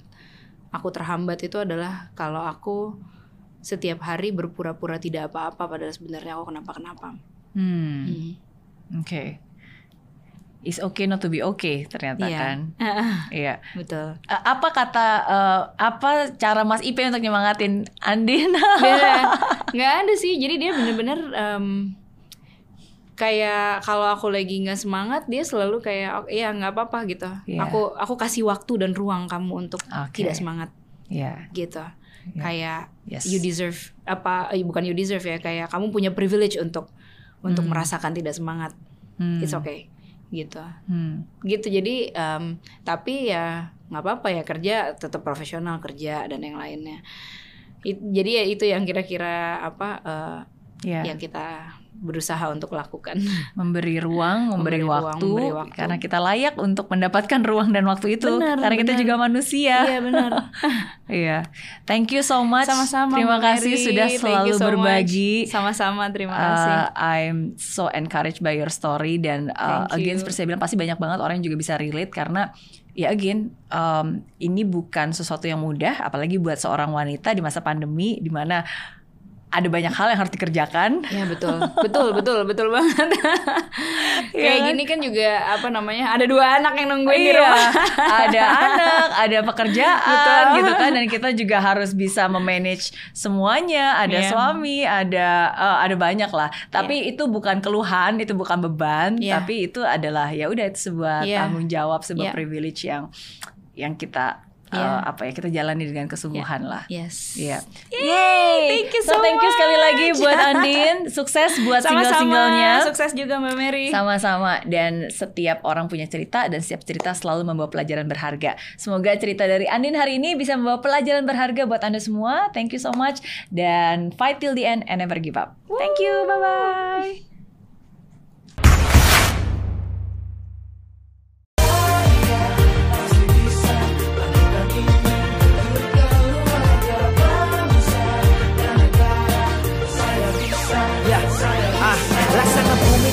aku terhambat itu adalah kalau aku setiap hari berpura-pura tidak apa-apa padahal sebenarnya aku kenapa-kenapa. Hmm. Hmm. Oke. It's okay not to be okay ternyata Iya. kan. Iya. Betul. Eh, apa kata eh, apa cara Mas Ipe untuk nyemangatin Andin? Beda. nggak ada sih. Jadi dia bener-bener em, kayak kalau aku lagi nggak semangat dia selalu kayak "Oh, iya nggak apa-apa gitu. Iya. Aku aku kasih waktu dan ruang kamu untuk Oke. tidak semangat Iya. gitu. Iya. Kayak Yes. you deserve apa eh, bukan you deserve ya kayak kamu punya privilege untuk untuk Hmm. merasakan tidak semangat. Hmm. It's okay gitu. Hmm. Gitu jadi em, tapi ya nggak apa-apa ya kerja tetap profesional kerja dan yang lainnya. It- jadi ya itu yang kira-kira apa eh, Iya. yang kita berusaha untuk lakukan. memberi ruang, memberi, Memberi ruang, waktu, memberi waktu. karena kita layak untuk mendapatkan ruang dan waktu itu Benar, karena kita benar. juga manusia. Iya benar. Iya. Thank you so much. Sama-sama. Terima Mbak kasih Mary. sudah selalu so berbagi. Sama-sama terima kasih. Uh, I'm so encouraged by your story dan uh, Thank again you. seperti saya bilang pasti banyak banget orang yang juga bisa relate karena ya again um, ini bukan sesuatu yang mudah apalagi buat seorang wanita di masa pandemi di mana ada banyak hal yang harus dikerjakan. Ya betul, betul, betul, betul banget. Kayak kan? gini kan juga apa namanya? Ada dua anak yang nungguin di Iya, rumah. ada anak, ada pekerjaan Betul. gitu kan dan kita juga harus bisa memanage semuanya, ada Iya. suami, ada eh, ada banyak lah. Tapi itu bukan keluhan, itu bukan beban, Iya. tapi itu adalah ya udah itu sebuah Iya. tanggung jawab, sebuah Iya. privilege yang yang kita eh, Iya. apa ya, kita jalani dengan kesungguhan lah. Yes. Iya. Yay, thank you so thank you sekali lagi buat Andin. Sukses buat single-singlenya. Sukses juga Mbak Mary. Sama-sama dan setiap orang punya cerita dan setiap cerita selalu membawa pelajaran berharga. Semoga cerita dari Andin hari ini bisa membawa pelajaran berharga buat Anda semua. Thank you so much dan fight till the end and never give up. Thank you. Bye bye.